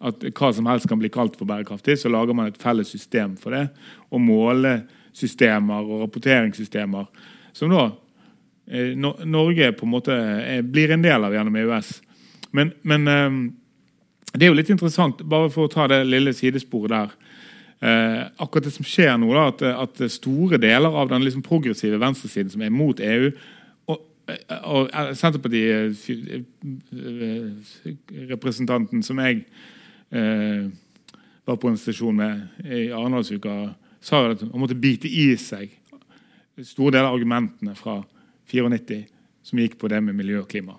at hva som helst kan bli kalt for bærekraftig. Så lager man et felles system for det. Og målesystemer og rapporteringssystemer som da eh, Norge på en måte eh, blir en del av gjennom EØS. Men, men eh, det er jo litt interessant, bare for å ta det lille sidesporet der. Eh, akkurat det som skjer nå, da, at, at store deler av den liksom progressive venstresiden som er mot EU og, og Senterparti-representanten som jeg eh, var på en stasjon med i Arendalsuka, sa at han måtte bite i seg store deler av argumentene fra 94 som gikk på det med miljø og klima.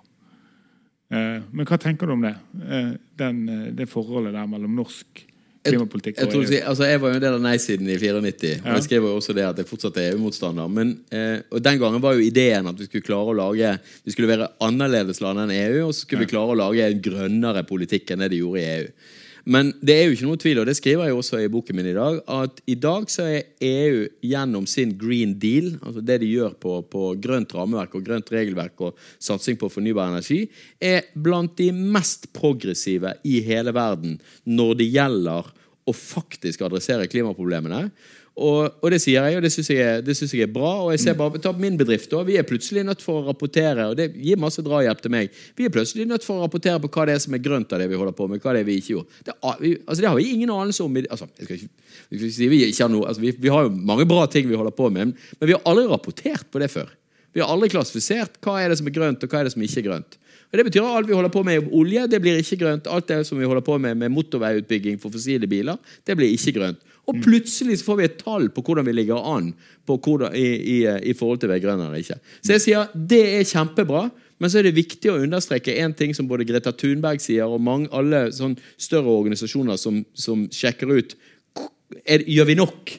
Eh, men hva tenker du om det? Eh, den, eh, det forholdet der mellom norsk klimapolitikk Jeg, EU? du altså, jeg var jo en del av nei-siden i 94, og Ja. jeg skrev jo også det at jeg fortsatt er EU-motstander. Men eh, og Den gangen var jo ideen at vi skulle klare å lage Vi skulle være annerledes land enn EU, og så skulle vi klare å lage en grønnere politikk enn det de gjorde i EU. Men det er jo ikke noe tvil, og det skriver jeg også i boken min i dag, at i dag så er EU gjennom sin Green Deal, altså det de gjør på, på grønt rammeverk og grønt regelverk og satsing på fornybar energi, er blant de mest progressive i hele verden når det gjelder å faktisk adressere klimaproblemene. Og, og det sier jeg, og det syns jeg, jeg er bra. Og jeg ser bare, ta min bedrift da, Vi er plutselig nødt for å rapportere, og det gir masse drahjelp til meg. Vi er plutselig nødt for å rapportere på hva det er som er grønt av det vi holder på med. hva det er vi ikke gjorde. Det, altså, det har vi ingen anelse om. Altså, ikke, vi ikke har noe, altså, vi, vi har jo mange bra ting vi holder på med, men vi har aldri rapportert på det før. Vi har aldri klassifisert hva er det som er grønt, og hva er det som ikke er grønt. Og Det betyr at alt vi holder på med med olje, det blir ikke grønt. Alt det som vi holder på med med motorveiutbygging for fossile biler, det blir ikke grønt. Og plutselig så får vi et tall på hvordan vi ligger an på hvordan, i, i, i forhold til å eller ikke. Så jeg sier det er kjempebra, men så er det viktig å understreke en ting som både Greta Thunberg sier, og mange, alle sånn større organisasjoner som, som sjekker ut er, gjør vi nok?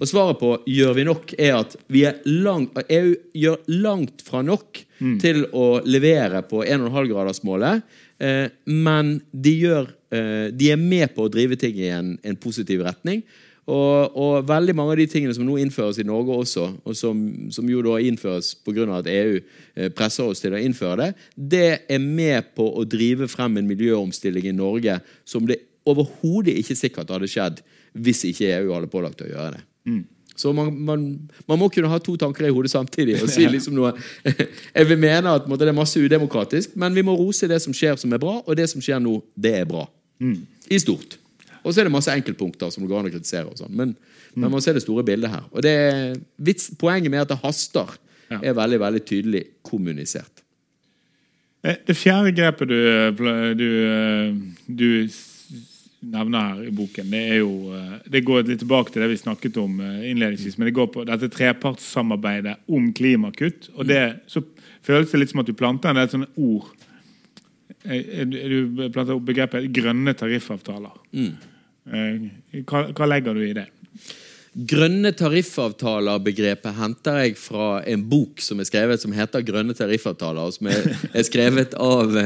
Og svaret på gjør vi nok er at vi er langt, EU gjør langt fra nok til å levere på 1,5-gradersmålet. Eh, men de, gjør, eh, de er med på å drive ting i en, en positiv retning. Og, og, veldig mange av de tingene som nå innføres i Norge også, og som, som jo da innføres pga. at EU eh, presser oss til å innføre det, det er med på å drive frem en miljøomstilling i Norge som det overhodet ikke sikkert hadde skjedd hvis ikke EU hadde pålagt å gjøre det. Mm. Så man, man, man, må kunne ha to tanker i hodet samtidig og si liksom noe Jeg vil mene at måtte, det er masse udemokratisk, men vi må rose det som skjer som er bra, og det som skjer nå, det er bra. Mm. I stort. Og så er det masse enkeltpunkter som det går an å kritisere. og sånn, men, mm. men man må se det store bildet her. Og det, vits, Poenget med at det haster, ja. er veldig veldig tydelig kommunisert. Eh, det fjerde grepet du, du, du nevner her i boken, det er jo eh, Det går litt tilbake til det vi snakket om eh, innledningsvis, men det går på dette trepartssamarbeidet om klimakutt. Og det så føles det litt som at du planter en del sånne ord. Eh, du planter opp begrepet 'grønne tariffavtaler'. Mm. Hva, hva legger du i det? Grønne tariffavtaler-begrepet henter jeg fra en bok som er skrevet som heter 'Grønne tariffavtaler', og som er, er skrevet av,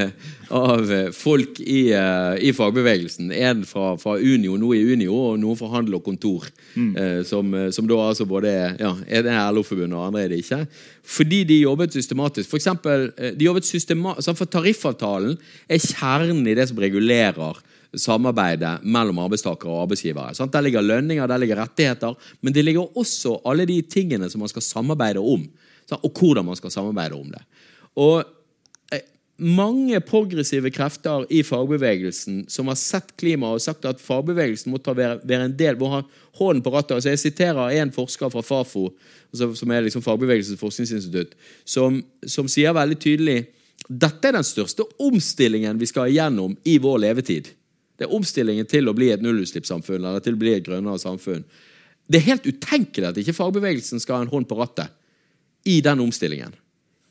av folk i, uh, i, fagbevegelsen. En fra, fra, Unio, noe i Unio, og noen fra Handel og Kontor. Mm. Uh, som, som, da altså både er, ja, er det LO-forbundet, og andre er det ikke. Fordi de jobbet systematisk. For eksempel, eh, de jobbet systema for Tariffavtalen er kjernen i det som regulerer samarbeidet mellom arbeidstakere og arbeidsgivere. Sant? Der ligger lønninger, der ligger rettigheter, men det ligger også alle de tingene som man skal samarbeide om. Sant? Og hvordan man skal samarbeide om det. Og eh, mange progressive krefter i fagbevegelsen som har sett klima og sagt at fagbevegelsen må være, være en del, må ha hånden på rattet. Altså jeg siterer en forsker fra Fafo, altså som er liksom fagbevegelsens forskningsinstitutt, som, som sier veldig tydelig dette er den største omstillingen vi skal igjennom i vår levetid. Det er omstillingen til å bli et nullutslippssamfunn eller til å bli et grønnere samfunn. Det er helt utenkelig at ikke fagbevegelsen skal ha en hånd på rattet i den omstillingen.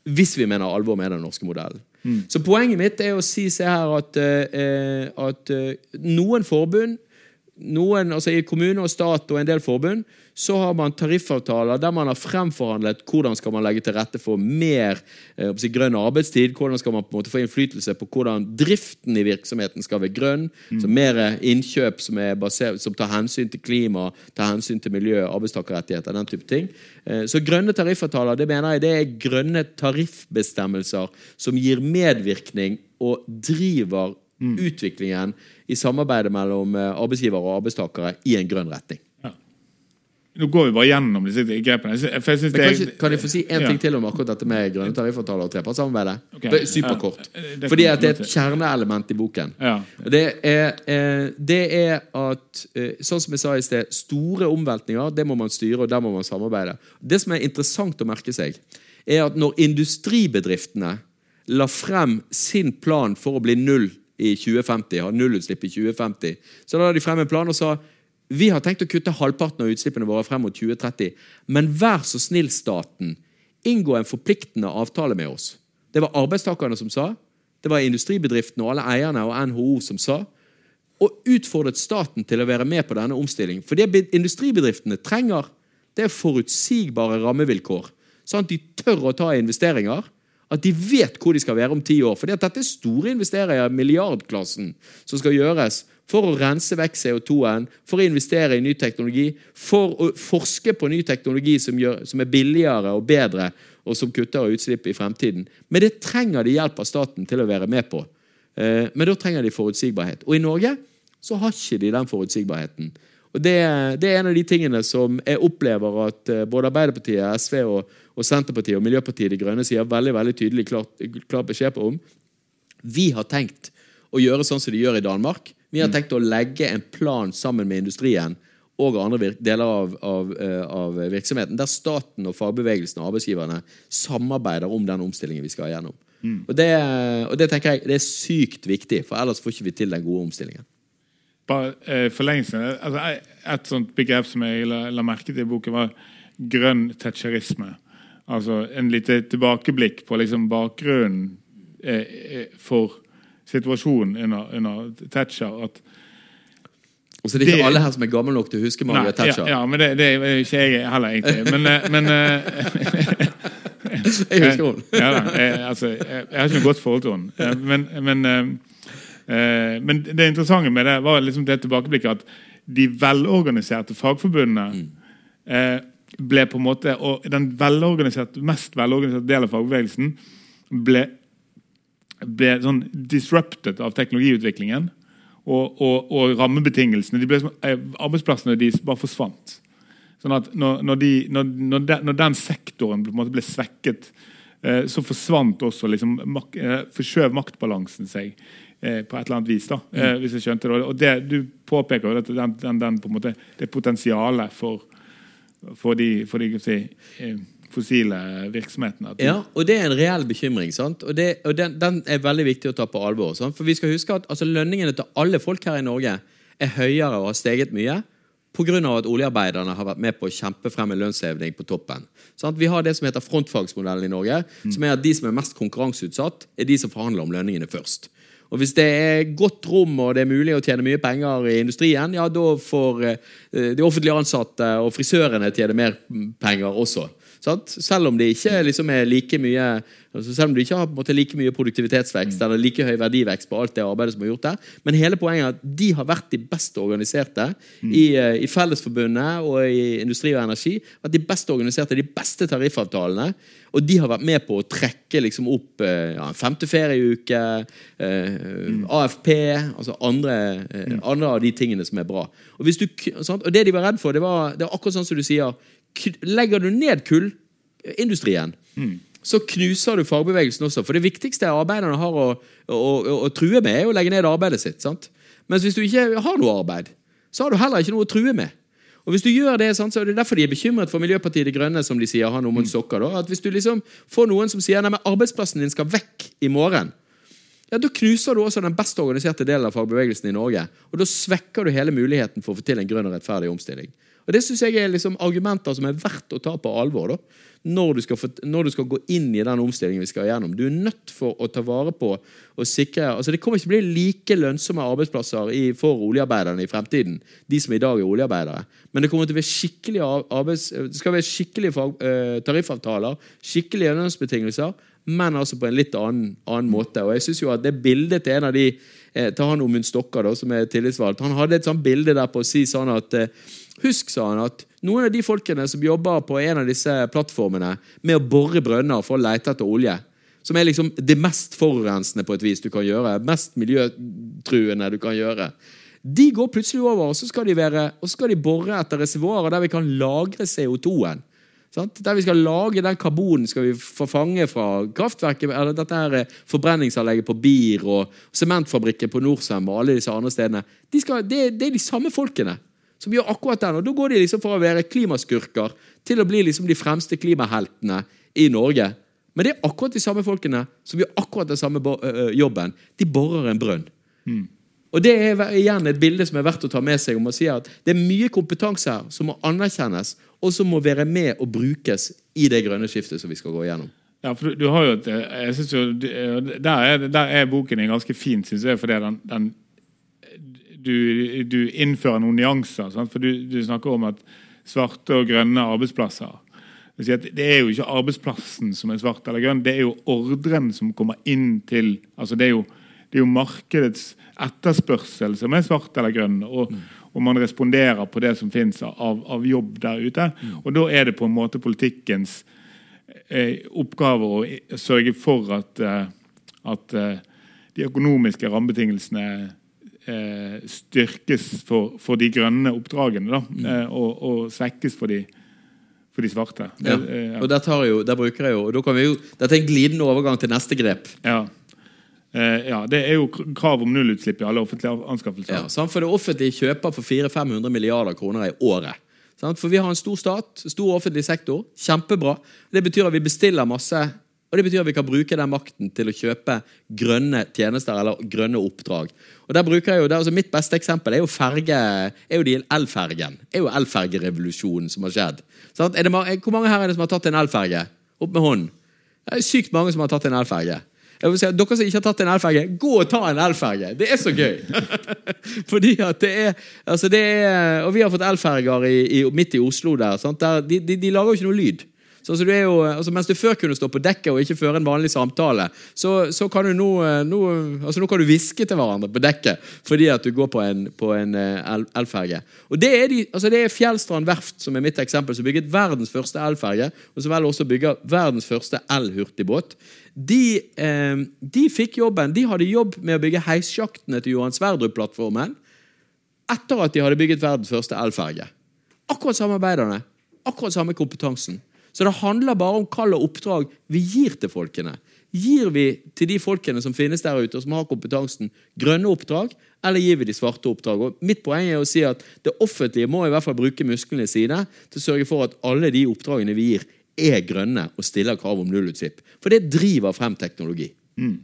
Hvis vi mener alvor med den norske modellen. Mm. Så poenget mitt er å si se her at, uh, at uh, noen forbund noen, altså I kommune og stat og en del forbund så har man tariffavtaler der man har fremforhandlet hvordan skal man legge til rette for mer eh, si, grønn arbeidstid. Hvordan skal man på en måte få innflytelse på hvordan driften i virksomheten skal være grønn. Mm. så Mer innkjøp som, basert, som, tar hensyn til klima, tar hensyn til miljø, arbeidstakerrettigheter, den type ting. Eh, så grønne tariffavtaler det mener jeg det er grønne tariffbestemmelser som gir medvirkning og driver mm. utviklingen i samarbeidet mellom arbeidsgivere og arbeidstakere i en grønn retning. Ja. Nå går vi bare gjennom disse grepene. Jeg, jeg kan, jeg, kan jeg få si én ting til om akkurat dette med grønne tariffavtaler og trepartssamarbeidet? Okay. Superkort. Ja, det Fordi at det er et kjerneelement i boken. Ja. Det, er, eh, det, er, at, eh, sånn som jeg sa i sted, store omveltninger det må man styre, og der må man samarbeide. Det som er interessant å merke seg, er at når industribedriftene la frem sin plan for å bli null i 2050, ha nullutslipp i 2050. Så da la de frem en plan og sa vi har tenkt å kutte halvparten av utslippene våre frem mot 2030. Men vær så snill, staten, inngå en forpliktende avtale med oss. Det var arbeidstakerne som sa, det var industribedriftene og alle eierne og NHO som sa. Og utfordret staten til å være med på denne omstillingen. For det industribedriftene trenger, det er forutsigbare rammevilkår. Sånn at de tør å ta investeringer at de vet hvor de skal være om ti år. For dette er store investeringer i milliardklassen som skal gjøres for å rense vekk CO2-en, for å investere i ny teknologi, for å forske på ny teknologi som, gjør, som er billigere og bedre, og som kutter utslipp i fremtiden. Men det trenger de hjelp av staten til å være med på. Eh, men da trenger de forutsigbarhet. Og i Norge så har ikke de den forutsigbarheten. Og det, det, er en av de tingene som jeg opplever at eh, både Arbeiderpartiet, SV og, og Senterpartiet og Miljøpartiet De Grønne sier veldig veldig tydelig klart, klar beskjed på om. Vi har tenkt å gjøre sånn som de gjør i Danmark. Vi har mm. tenkt å legge en plan sammen med industrien og andre deler av, av, eh, av, virksomheten, der staten og fagbevegelsen og arbeidsgiverne samarbeider om den omstillingen vi skal gjennom. Mm. Og, det, og, det, tenker jeg det er sykt viktig, for ellers får ikke vi til den gode omstillingen bare eh, forlengelsen altså, Et sånt begrep som jeg la, la merke til i boken, var grønn thatcherisme. Altså en lite tilbakeblikk på liksom bakgrunnen eh, eh for situasjonen under, under Thatcher. At Og så er det ikke Det- alle her som er gamle nok til å huske Margaret Thatcher. Ja, ja, men det, det er ikke jeg heller, egentlig. Men, eh, men eh, Jeg husker henne. ja, jeg, altså, jeg, jeg har ikke noe godt forhold til henne. Men, men, men det interessante med det var liksom det tilbakeblikket at de velorganiserte fagforbundene eh, ble på en måte Og den velorganiserte, mest velorganiserte delen av fagbevegelsen ble, ble sånn disrupted av teknologiutviklingen og, og, og rammebetingelsene. De som- eh, arbeidsplassene de bare forsvant. Sånn at når, når, de, når, den, når den sektoren på en måte ble svekket, eh, så forsvant også liksom, mak, eh, Forskjøv maktbalansen seg eh, på et eller annet vis. da, eh, hvis jeg skjønte det. Og det, Du påpeker jo den, den, den, på en måte, det potensialet for, for de, for de si, eh, fossile virksomhetene. Ja, og det er en reell bekymring. sant? Og, det, og den, den er veldig viktig å ta på alvor. Sant? For vi skal huske at altså, lønningene til alle folk her i Norge er høyere og har steget mye pga. at oljearbeiderne har vært med på å kjempe frem en lønnsheving på toppen. Sant? Vi har det som heter frontfagsmodellen i Norge, som er at de som er mest konkurranseutsatt, er de som forhandler om lønningene først. Og Hvis det er godt rom og det er mulig å tjene mye penger i industrien, ja, da får eh, de offentlige ansatte og frisørene tjene mer penger også. Sant? Selv om det ikke liksom er like mye altså selv om du ikke har måte like mye produktivitetsvekst eller like høy verdivekst på alt det arbeidet som er gjort der. Men hele poenget er at de har vært de best organiserte i, eh, i Fellesforbundet og i Industri og Energi. At de best organiserte, de beste tariffavtalene. Og de har vært med på å trekke liksom opp eh, ja, femte ferieuke, eh, AFP altså andre, eh, andre av de tingene som er bra. Og, du, og det de var redd for, det var, det var akkurat sånn som du sier Legger du ned kullindustrien, så knuser du fagbevegelsen også. For det viktigste arbeiderne har å, å, å, å true med, er å legge ned arbeidet sitt. sant? Mens hvis du ikke har noe arbeid, så har du heller ikke noe å true med. Og hvis du gjør det, sant, så er det derfor de er bekymret for Miljøpartiet De Grønne, som de sier, har noe mot sokker. Da. At Hvis du liksom får noen som sier at arbeidsplassen din skal vekk i morgen, ja, da knuser du også den best organiserte delen av fagbevegelsen i Norge. Og da svekker du hele muligheten for å få til en grønn og rettferdig omstilling. Og Det synes jeg er liksom argumenter som er verdt å ta på alvor når du, få, når du skal gå inn i den omstillingen vi skal gjennom. Du er nødt for å ta vare på og sikre altså Det kommer ikke til å bli like lønnsomme arbeidsplasser i, for oljearbeiderne i fremtiden, de som i dag er oljearbeidere. Men det kommer til å være skikkelige arbeids, det skal være skikkelige fag, eh, tariffavtaler, skikkelige lønnsbetingelser, men altså på en litt annen, annen måte. Og jeg synes jo at det bildet til en av de eh, til han Omund Stokka, da, som er tillitsvalgt, han hadde et sånt bilde der på å si sånn at eh, Husk, sa han, at noen av de folkene som jobber på en av disse plattformene med å bore brønner for å lete etter olje, som er liksom det mest forurensende på et vis du kan gjøre, mest miljøtruende du kan gjøre, de går plutselig over, og så skal de, være, og så skal de bore etter reservoarer der vi kan lagre CO2-en. Der vi skal lage den karbonen skal vi få fange fra kraftverket, eller dette her eh, forbrenningsanlegget på BIR og sementfabrikken på Norcem og alle disse andre stedene. De skal, det, det er de samme folkene som gjør akkurat den. Og da går de liksom fra å være klimaskurker til å bli liksom de fremste klimaheltene i Norge. Men det er akkurat de samme folkene som gjør akkurat den samme jobben. De borer en brønn. Og Det er igjen et bilde som er verdt å ta med seg om å si at det er mye kompetanse her som må anerkjennes, og som må være med og brukes i det grønne skiftet som vi skal gå igjennom. Ja, for du, du har jo et, eh, jeg synes jo, eh, der, er, der er boken din ganske fin, syns jeg. fordi den, den du, du innfører noen nyanser. Sant? For du, du snakker om at svarte og grønne arbeidsplasser. Det er jo ikke arbeidsplassen som er svart eller grønn, det er jo ordren som kommer inn til altså Det er jo, det er jo markedets etterspørsel som er svart eller grønn. Og, og man responderer på det som fins av, av jobb der ute. Og da er det på en måte politikkens eh, oppgave å sørge for at, eh, at eh, de økonomiske rammebetingelsene styrkes for, for de grønne oppdragene, da, eh, og, og svekkes for de, for de svarte. Ja. Det, eh, Og der, tar jeg jo, der bruker jeg jo, og da kan vi jo, Dette er en glidende overgang til neste grep. ja. Eh, ja, det er jo krav om nullutslipp i alle offentlige anskaffelser. Ja, sant? For det offentlige kjøper for 400-500 milliarder kroner i året. Sant? For vi har en stor stat, stor offentlig sektor. Kjempebra. Det betyr at vi bestiller masse. Og det betyr at vi kan bruke den makten til å kjøpe grønne tjenester eller grønne oppdrag. Og der bruker jeg jo, der, altså Mitt beste eksempel er jo ferge, er jo de elfergen. er jo elfergerevolusjonen som har skjedd. Sånn, det, hvor mange her er det som har tatt en elferge? Opp med hånden. Det er sykt mange som har tatt en elferge. Si Dere som ikke har tatt en elferge, gå og ta en elferge! Det er så gøy! Fordi at det er, altså det er Og vi har fått elferger midt i Oslo der. der de, de, de, lager jo ikke noe lyd. Så altså, du jo, altså, mens du før kunne stå på dekket og ikke føre en vanlig samtale, så, så kan du nå, altså, nå hviske til hverandre på dekket fordi at du går på en, en eh, elferge. Og det er, de, altså, det er Fjellstrand verft som er mitt eksempel, som bygget verdens første elferge, og som vel også bygger verdens første elhurtigbåt. De, eh, de fikk jobben, de hadde jobb med å bygge heissjaktene til Johan Sverdrup-plattformen etter at de hadde bygget verdens første elferge. Akkurat samme arbeiderne. Akkurat samme kompetansen. Så det handler bare om hva oppdrag vi gir til folkene. Gir vi til de folkene som finnes der ute, og som har kompetansen, grønne oppdrag, eller gir vi de svarte oppdrag? Og mitt poeng er å si at Det offentlige må i hvert fall bruke musklene sine til å sørge for at alle de oppdragene vi gir, er grønne og stiller krav om nullutslipp. For det driver frem teknologi. Mm.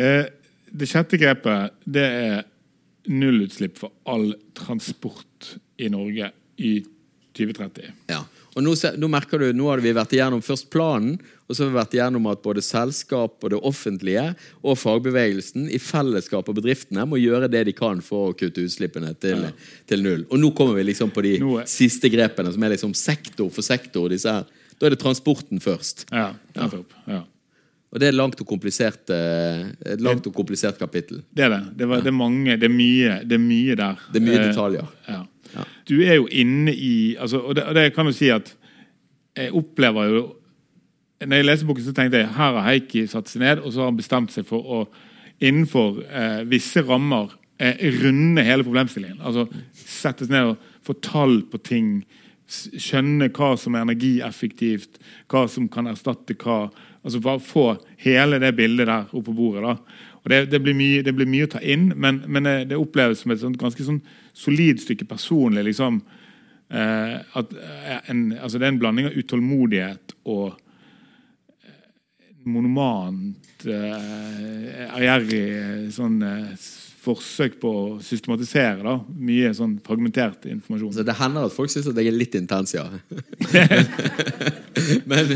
Eh, det sjette grepet det er nullutslipp for all transport i Norge i 2030. Ja, og nå, nå, merker du, nå har vi vært igjennom først planen, og så har vi vært igjennom at både selskap og det offentlige og fagbevegelsen i fellesskap og bedriftene må gjøre det de kan for å kutte utslippene til, ja. til null. Og nå kommer vi liksom på de er... siste grepene, som er liksom sektor for sektor. Da er det transporten først. Ja, nettopp. Ja. Og det er langt og komplisert, eh, et langt og komplisert kapittel. Det er det. Det, var, det er mange, det er mye, det er mye der. Det er mye eh, detaljer. Ja. Du er jo inne i altså, og, det, og, det, kan du si at jeg opplever jo Når jeg leser boken, så tenkte jeg her har Heikki satt seg ned og så har han bestemt seg for å innenfor eh, visse rammer eh, runde hele problemstillingen. Altså Sette seg ned og få tall på ting. Skjønne hva som er energieffektivt, hva som kan erstatte hva. altså Bare få hele det bildet der oppe på bordet. da og det, det, blir mye, det, blir mye, å ta inn, men, men det oppleves som et sånt, ganske sånn solid stykke personlig. liksom, eh, at eh, en, altså Det er en blanding av utålmodighet og eh, monomant, eh, ærgjerrig sånn eh, forsøk på å systematisere da, mye sånn fragmentert informasjon. Så Det hender at folk syns at jeg er litt intens, ja. men,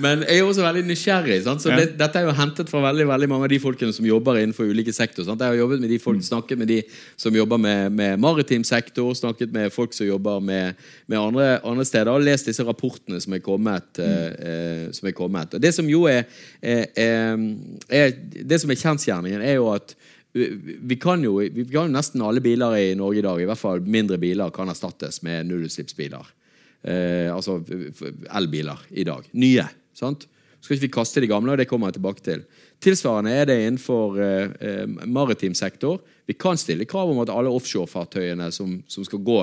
men, jeg er også veldig nysgjerrig. Sant? Så det, Dette er jo hentet fra veldig veldig mange av de folkene som jobber innenfor ulike sektorer. Jeg har jobbet med de folk, mm. snakket med de som jobber med, med maritim sektor, snakket med folk som jobber med, med andre, andre, steder, og lest disse rapportene som er kommet. Mm. Eh, eh som er kommet. Og Det som jo er, er, er, er Det som er kjensgjerningen, er jo at vi kan, jo, vi kan jo nesten alle biler i Norge i dag, i hvert fall mindre biler, kan erstattes med nullutslippsbiler. Eh, altså elbiler i dag. Nye. sant? Skal ikke vi kaste de gamle, og det kommer jeg tilbake til. Tilsvarende er det innenfor eh, eh, maritim sektor. Vi kan stille krav om at alle offshorefartøyene som, som skal gå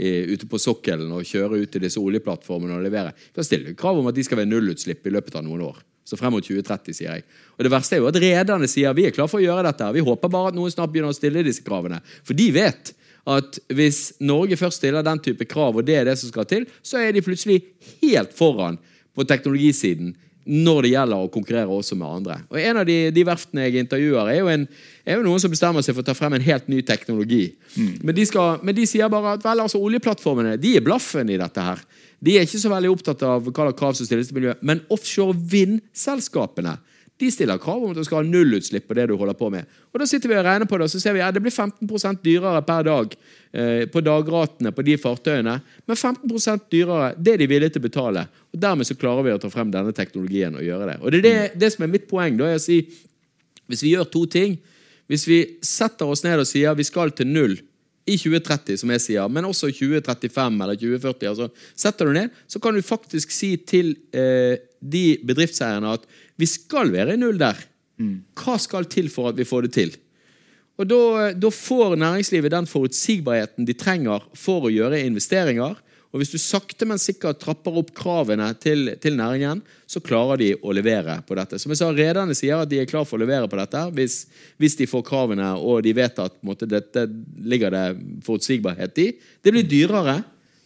i, ute på sokkelen og kjøre ut til disse oljeplattformene og levere, vi kan stille krav om at de skal være nullutslipp i løpet av noen år. Så frem mot 2030, sier jeg. Og Det verste er jo at rederne sier vi er klar for å gjøre dette. Vi håper bare at noen snart begynner å stille disse kravene. For de vet at hvis Norge først stiller den type krav, og det er det som skal til, så er de plutselig helt foran på teknologisiden når det gjelder å konkurrere også med andre. Og En av de, de verftene jeg intervjuer, er jo, en, er jo, noen som bestemmer seg for å ta frem en helt ny teknologi. Mm. Men, de skal, men, de sier bare at vel, altså, oljeplattformene de er blaffen i dette her. De er ikke så veldig opptatt av hva slags krav som stilles til miljøet. Men offshore vindselskapene de stiller krav om at du skal ha nullutslipp på det du holder på med. Og Da sitter vi og regner på det, og så ser vi at ja, det blir 15% dyrere per dag eh, på dagratene på de fartøyene. Men 15% dyrere det er de villige til å betale. Og Dermed så klarer vi å ta frem denne teknologien og gjøre det. Og Det er det, det som er mitt poeng. da, er å si, Hvis vi gjør to ting Hvis vi setter oss ned og sier vi skal til null i 2030, som jeg sier, men også 2035 eller 2040. altså Setter du ned, så kan du faktisk si til eh, de bedriftseierne at vi skal være i null der. Mm. Hva skal til for at vi får det til? Og Da, da får næringslivet den forutsigbarheten de trenger for å gjøre investeringer og Hvis du sakte, men sikkert trapper opp kravene til, til, næringen, så klarer de å levere på dette. Som jeg sa, Rederne sier at de er klar for å levere på dette hvis, hvis de får kravene og de vet at måte, dette ligger det forutsigbarhet i. Det blir dyrere.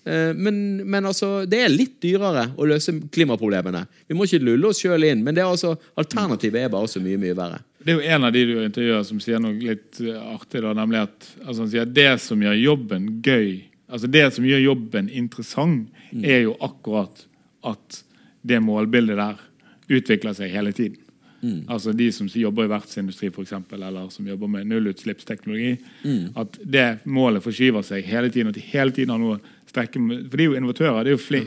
Eh, men, men altså, det er litt dyrere å løse klimaproblemene. Vi må ikke lulle oss sjøl inn, men altså, alternativet er bare så mye mye verre. Det er jo en av de du intervjuer som sier noe litt artig, da, nemlig at altså, han sier, det som gjør jobben gøy Altså Det som gjør jobben interessant, mm. er jo akkurat at det målbildet der utvikler seg hele tiden. altså de som jobber i verftsindustri eksempel, eller som jobber med nullutslippsteknologi, at det målet forskyver seg hele tiden. At de hele tiden har noe strekke. For de er jo innovatører. det er jo fli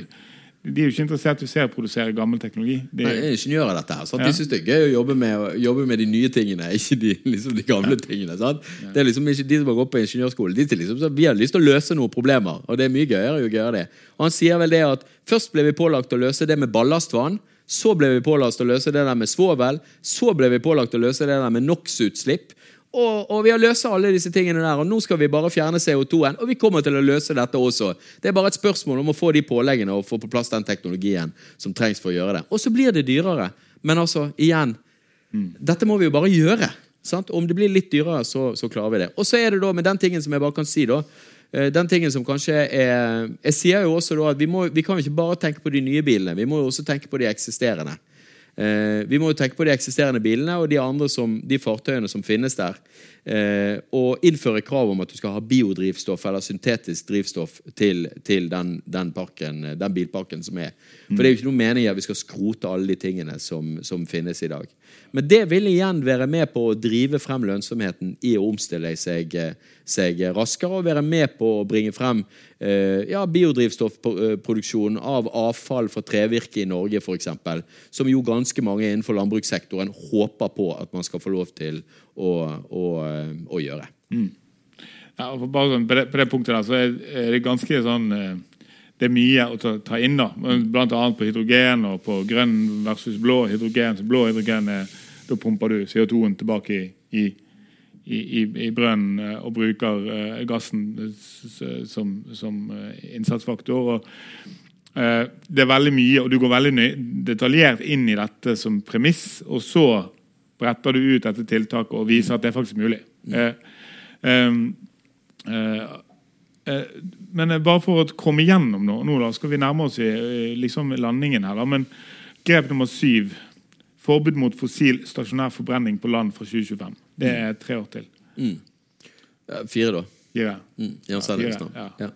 de er jo ikke interessert i å produsere gammel teknologi. De, er Nei, ingeniører, dette her. Sant? De syns det er gøy å jobbe med, jobbe med de nye tingene, ikke de, liksom de gamle tingene. Sant? Det er liksom ikke de som har gått på ingeniørskole. De til liksom, så vi har lyst til å løse noen problemer, og det er mye gøyere å gjøre det. Og han sier vel det at først ble vi pålagt å løse det med ballastvann. Så ble vi pålagt å løse det der med svovel. Så ble vi pålagt å løse det der med NOx-utslipp. Og, og vi har løst alle disse tingene der, og nå skal vi bare fjerne CO2-en. Og vi kommer til å løse dette også. Det er bare et spørsmål om å få de påleggene og få på plass den teknologien som trengs for å gjøre det. Og så blir det dyrere. Men altså, igjen Dette må vi jo bare gjøre. Sant? Om det blir litt dyrere, så, så klarer vi det. Og så er det da med den tingen som jeg bare kan si, da. eh, Den tingen som kanskje er Jeg sier jo også da at vi, må, vi kan jo ikke bare tenke på de nye bilene, vi må jo også tenke på de eksisterende. Eh, vi må jo tenke på de eksisterende bilene og de andre som, de fartøyene som finnes der. Eh, og innføre krav om at du skal ha biodrivstoff eller syntetisk drivstoff til, til den, den, parken, den bilparken som er. For det er jo ikke noe mening at vi skal skrote alle de tingene som, som finnes i dag. Men det vil igjen være med på å drive frem lønnsomheten i å omstille seg, seg raskere, og være med på å bringe frem eh, ja, biodrivstoffproduksjon av avfall fra trevirke i Norge, f.eks., som jo ganske mange innenfor landbrukssektoren håper på at man skal få lov til å, å, å gjøre. Ja, og bare sånn, på, det, på det punktet der så er, er det ganske sånn eh, Det er mye å ta, ta inn, da. Annet på hydrogen og på grønn versus blå hydrogen. Så blå hydrogen er, Da pumper du CO2-en tilbake i, i, i, i brønnen eh, og bruker uh, gassen som, som innsatsfaktor. og Det er veldig mye, og du går veldig detaljert inn i dette som premiss, og så bretter du ut dette tiltaket og viser at det er faktisk mulig. Eh, ehm, eh, eh, men bare for å komme gjennom nå, nå da, skal vi nærme oss i, liksom landingen her. Da, men grep nummer syv forbud mot fossil stasjonær forbrenning på land fra 2025. Det er tre år til. Ja, Fire, da. Fire. Mm, Ja, ja, fire, Ja.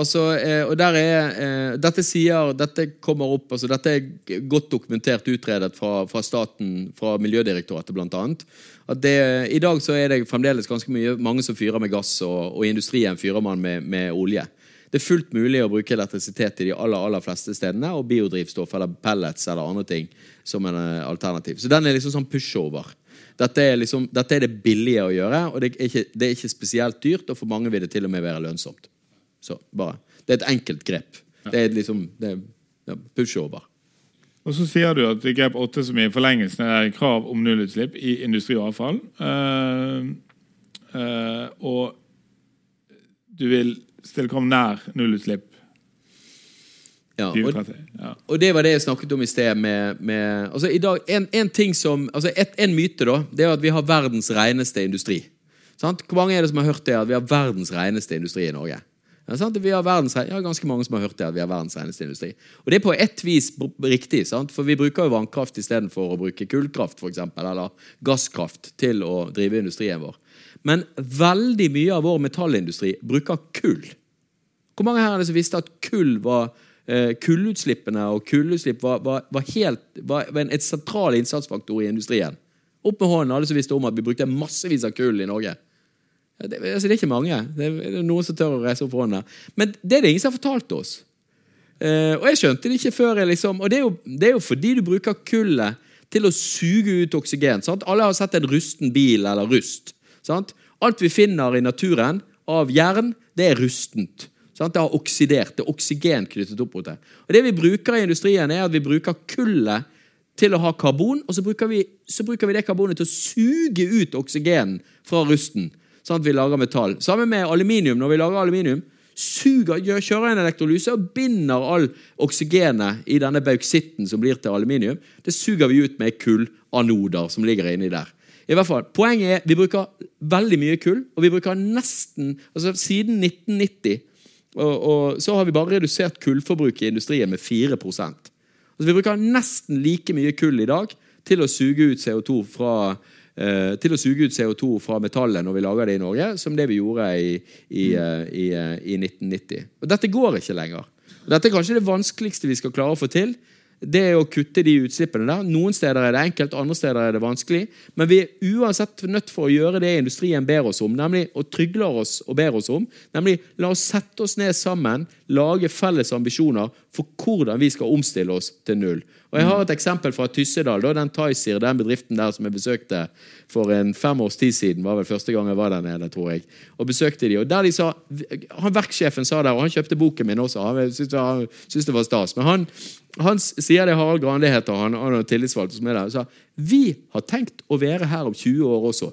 Altså, eh, og der er, eh, dette sier, dette kommer opp, altså dette er godt dokumentert utredet fra, fra staten, fra Miljødirektoratet annet. At det, I dag så er det fremdeles ganske mye, mange som fyrer med gass, og, og i industrien fyrer man med, med olje. Det er fullt mulig å bruke elektrisitet i de aller, aller fleste stedene, og biodrivstoff eller pellets eller andre ting som en eh, alternativ. Så den er liksom sånn pushover. Dette er, liksom, dette er det billige å gjøre, og det er, ikke, det er ikke spesielt dyrt, og for mange vil det til og med være lønnsomt. Så bare, Det er et enkelt grep. Det er liksom det er, ja, pushover. Og så sier du at grep åtte som i forlengelsen er krav om nullutslipp i industri og avfall. uh, uh, og du vil stille krav nær nullutslipp. Ja, og, Ja. og det var det jeg snakket om i sted med, med altså i dag, en, en ting som, altså et, en myte da, det er at vi har verdens reneste industri. Sant? Hvor mange er det som har hørt det at vi har verdens reneste industri i Norge? Vi har verdens, ja, ganske mange som har hørt det at vi har verdens reneste industri. Og det er på ett vis riktig, sant? for vi bruker jo vannkraft istedenfor å bruke kullkraft for eksempel, eller gasskraft til å drive industrien vår. Men veldig mye av vår metallindustri bruker kull. Hvor mange her er det som visste at kull var eh, kullutslippene og kullutslipp var, var, var, helt, var, en sentral innsatsfaktor i industrien? Opp med hånden alle som visste om at vi brukte massevis av kull i Norge. Det, altså, det er ikke mange. Det er, noen som tør å reise opp hånda. Men det er det ingen som har fortalt oss. Uh, og jeg skjønte det ikke før liksom Og det er jo, det er jo fordi du bruker kullet til å suge ut oksygen. Sant? Alle har sett en rusten bil eller rust. Sant? Alt vi finner i naturen av jern, det er rustent. Sant? Det har oksidert. Det er oksygen knyttet opp mot det. Og Det vi bruker i industrien, er at vi bruker kullet til å ha karbon, og så bruker vi, så bruker vi det karbonet til å suge ut oksygen fra rusten. Sånn at vi lager metall. Sammen med aluminium. Når vi lager aluminium, suger, kjører en elektrolyse og binder all oksygenet i denne bauksitten som blir til aluminium. Det suger vi ut med kullanoder som ligger inni der. I hvert fall, Poenget er vi bruker veldig mye kull, og vi bruker nesten altså Siden 1990 og, og så har vi bare redusert kullforbruket i industrien med 4% Altså Vi bruker nesten like mye kull i dag til å suge ut CO2 fra til å suge ut CO2 fra metallet når vi lager det i Norge, som det vi gjorde i, i, eh, i, eh, i 1990. Og Dette går ikke lenger. Og Dette er kanskje det vanskeligste vi skal klare å få til. det er å kutte de utslippene der. Noen steder er det enkelt, andre steder er det vanskelig. Men vi er uansett nødt for å gjøre det industrien ber oss om, nemlig og trygler oss og ber oss om. Nemlig la oss sette oss ned sammen, lage felles ambisjoner for hvordan vi skal omstille oss til null. Og Jeg har et eksempel fra Tyssedal, da, den Thaisir, den bedriften der som jeg besøkte for en fem års tid siden. var vel første gang jeg var der nede, tror jeg. Og besøkte de, og der de sa, han Verksjefen sa der, og han kjøpte boken min også, han syntes det var stas. men han han sier det Harald Grande heter, han, han er tillitsvalgt som er der. sa vi har tenkt å være her om 20 år også.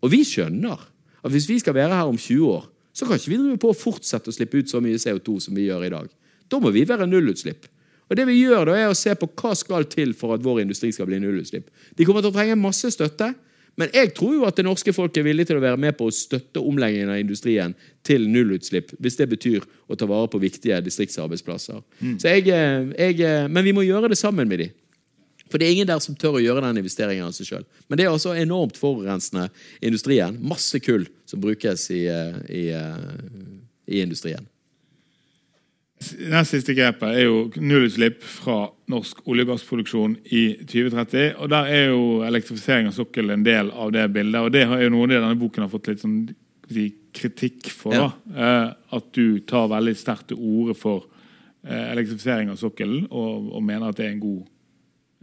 Og vi skjønner at hvis vi skal være her om 20 år, så kan ikke vi drive på å fortsette å slippe ut så mye CO2 som vi gjør i dag. Da må vi være nullutslipp. Og det vi gjør da er å se på Hva skal til for at vår industri skal bli nullutslipp. De kommer til å trenge masse støtte. Men jeg tror jo at det norske folk er villig til å være med på å støtte omleggingen av industrien til nullutslipp, hvis det betyr å ta vare på viktige distriktsarbeidsplasser. Mm. Jeg, eh, jeg, eh, men vi må gjøre det sammen med de. For det er ingen der som tør å gjøre den investeringen av seg sjøl. Men det er også enormt forurensende industrien. Masse kull som brukes i, eh, i, i industrien. Det siste grepet er jo nullutslipp fra norsk olje- og gassproduksjon i 2030. og Der er jo elektrifisering av sokkelen en del av det bildet. og Det er jo noe denne boken har fått litt sånn, kritikk for. Ja. da, at du tar veldig sterkt til orde for eh, elektrifisering av sokkelen og, og, mener at det er en god,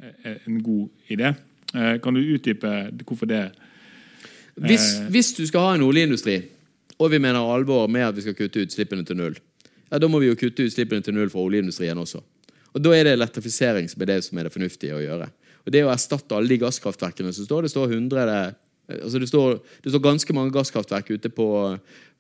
eh, en god idé. Eh, kan du utdype hvorfor det hvis, hvis du skal ha en oljeindustri, og vi mener alvor med at vi skal kutte utslippene til null, ja, da må vi jo kutte utslippene til null fra oljeindustrien også. Og Da er det elektrifisering som er det som er det fornuftige å gjøre. Og Det å erstatte alle de gasskraftverkene som står Det står 100 altså det, står, det står ganske mange gasskraftverk ute på,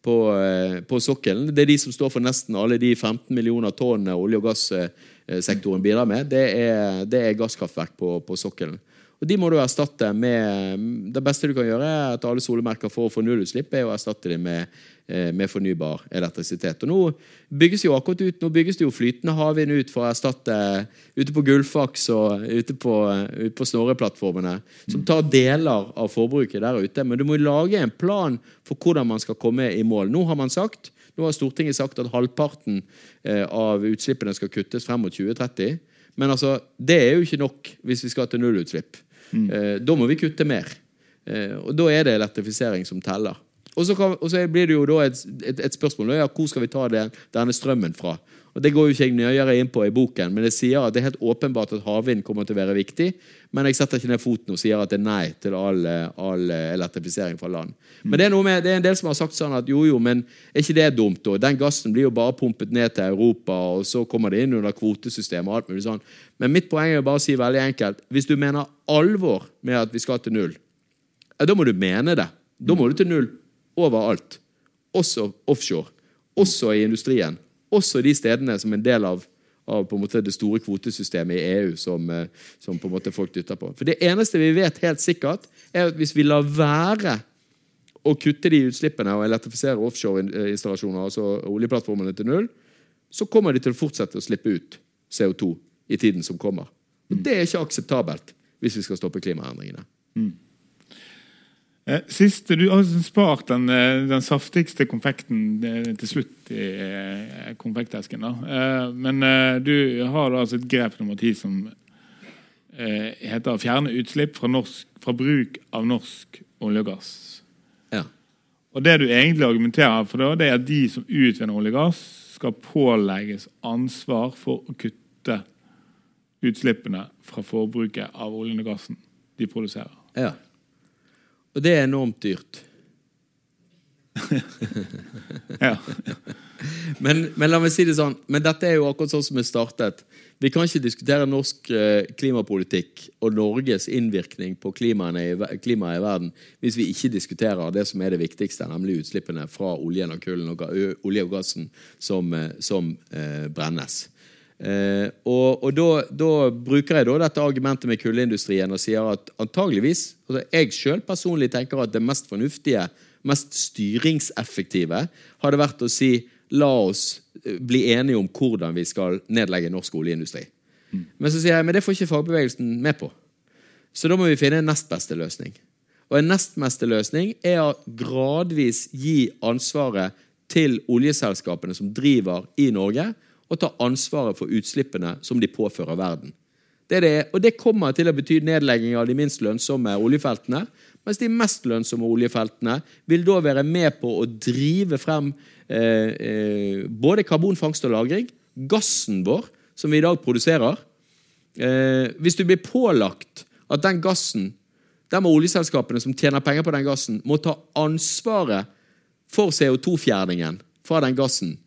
på, eh, på, sokkelen. Det er de som står for nesten alle de 15 millioner tonn olje- og gassektoren bidrar med. Det er, det er gasskraftverk på, på sokkelen. Og De må du erstatte med Det beste du kan gjøre er at alle solemerker for å få nullutslipp, er å erstatte dem med, eh, med, fornybar elektrisitet. Og Nå bygges jo akkurat ut, nå bygges det jo flytende havvind ut for å erstatte ute på Gullfaks og ute på, ute på Snorre-plattformene, som tar deler av forbruket der ute. Men du må lage en plan for hvordan man skal komme i mål. Nå har man sagt nå har Stortinget sagt at halvparten eh, av utslippene skal kuttes frem mot 2030. Men altså, det er jo ikke nok hvis vi skal til nullutslipp. Mm. Eh, da må vi kutte mer. Eh, og da er det elektrifisering som teller. Og så, blir det jo da et, et, et spørsmål ja, hvor skal vi ta det, denne strømmen fra. Og Det går jo ikke jeg nøyere inn på i boken, men jeg sier at det er helt åpenbart at havvind kommer til å være viktig. Men jeg setter ikke ned foten og sier at det er nei til all, all elektrifisering fra land. Men det er, med, det er, en del som har sagt sånn at jo, jo, men er ikke det dumt? da? Den gassen blir jo bare pumpet ned til Europa, og så kommer det inn under kvotesystemet og alt mulig sånn. Men mitt poeng er bare å si veldig enkelt hvis du mener alvor med at vi skal til null, da må du mene det. Da må du til null overalt. Også offshore. Også i industrien også de stedene som en del av, av det store kvotesystemet i EU som, eh, som på en måte folk dytter på. For Det eneste vi vet helt sikkert, er at hvis vi lar være å kutte de utslippene og elektrifisere offshore-installasjoner, altså oljeplattformene, til null, så kommer de til å fortsette å slippe ut CO2 i tiden som kommer. Og Det er ikke akseptabelt hvis vi skal stoppe klimaendringene. Mm. Eh, siste, Du har spart den, eh, den saftigste konfekten eh, til slutt i konfektesken. da. Men du har altså et grep nummer ti som heter 'fjerne utslipp fra, norsk, fra bruk av norsk olje og gass'. Ja. Og Det du egentlig argumenterer for, da, det er at de som utvinner olje og gass, skal pålegges ansvar for å kutte utslippene fra forbruket av oljen og gassen de produserer. Ja. Og det er enormt dyrt. ja. men, men, la meg si det sånn, men dette er jo akkurat sånn som vi startet. Vi kan ikke diskutere norsk eh, klimapolitikk og Norges innvirkning på klimaet i, klimaet i verden hvis vi ikke diskuterer det som er det viktigste, nemlig utslippene fra oljen og kullen og olje og gassen som, eh, som eh, brennes. Eh, og, og da, da, bruker jeg da dette argumentet med kullindustrien og sier at antageligvis altså Jeg sjøl personlig tenker at det mest fornuftige, mest styringseffektive, hadde vært å si la oss eh, bli enige om hvordan vi skal nedlegge norsk oljeindustri. Mm. Men så sier jeg men det får ikke fagbevegelsen med på. Så da må vi finne en nest beste løsning. Og en nest beste løsning er å gradvis gi ansvaret til oljeselskapene som driver i Norge, å ta ansvaret for utslippene som de påfører verden. Det det, og det kommer til å bety nedlegging av de minst lønnsomme oljefeltene, mens de mest lønnsomme oljefeltene vil da være med på å drive frem eh, eh, både karbonfangst og -lagring, gassen vår, som vi i dag produserer. Eh, hvis du blir pålagt at den gassen, må oljeselskapene som tjener penger på den gassen, må ta ansvaret for CO2-fjerningen fra den gassen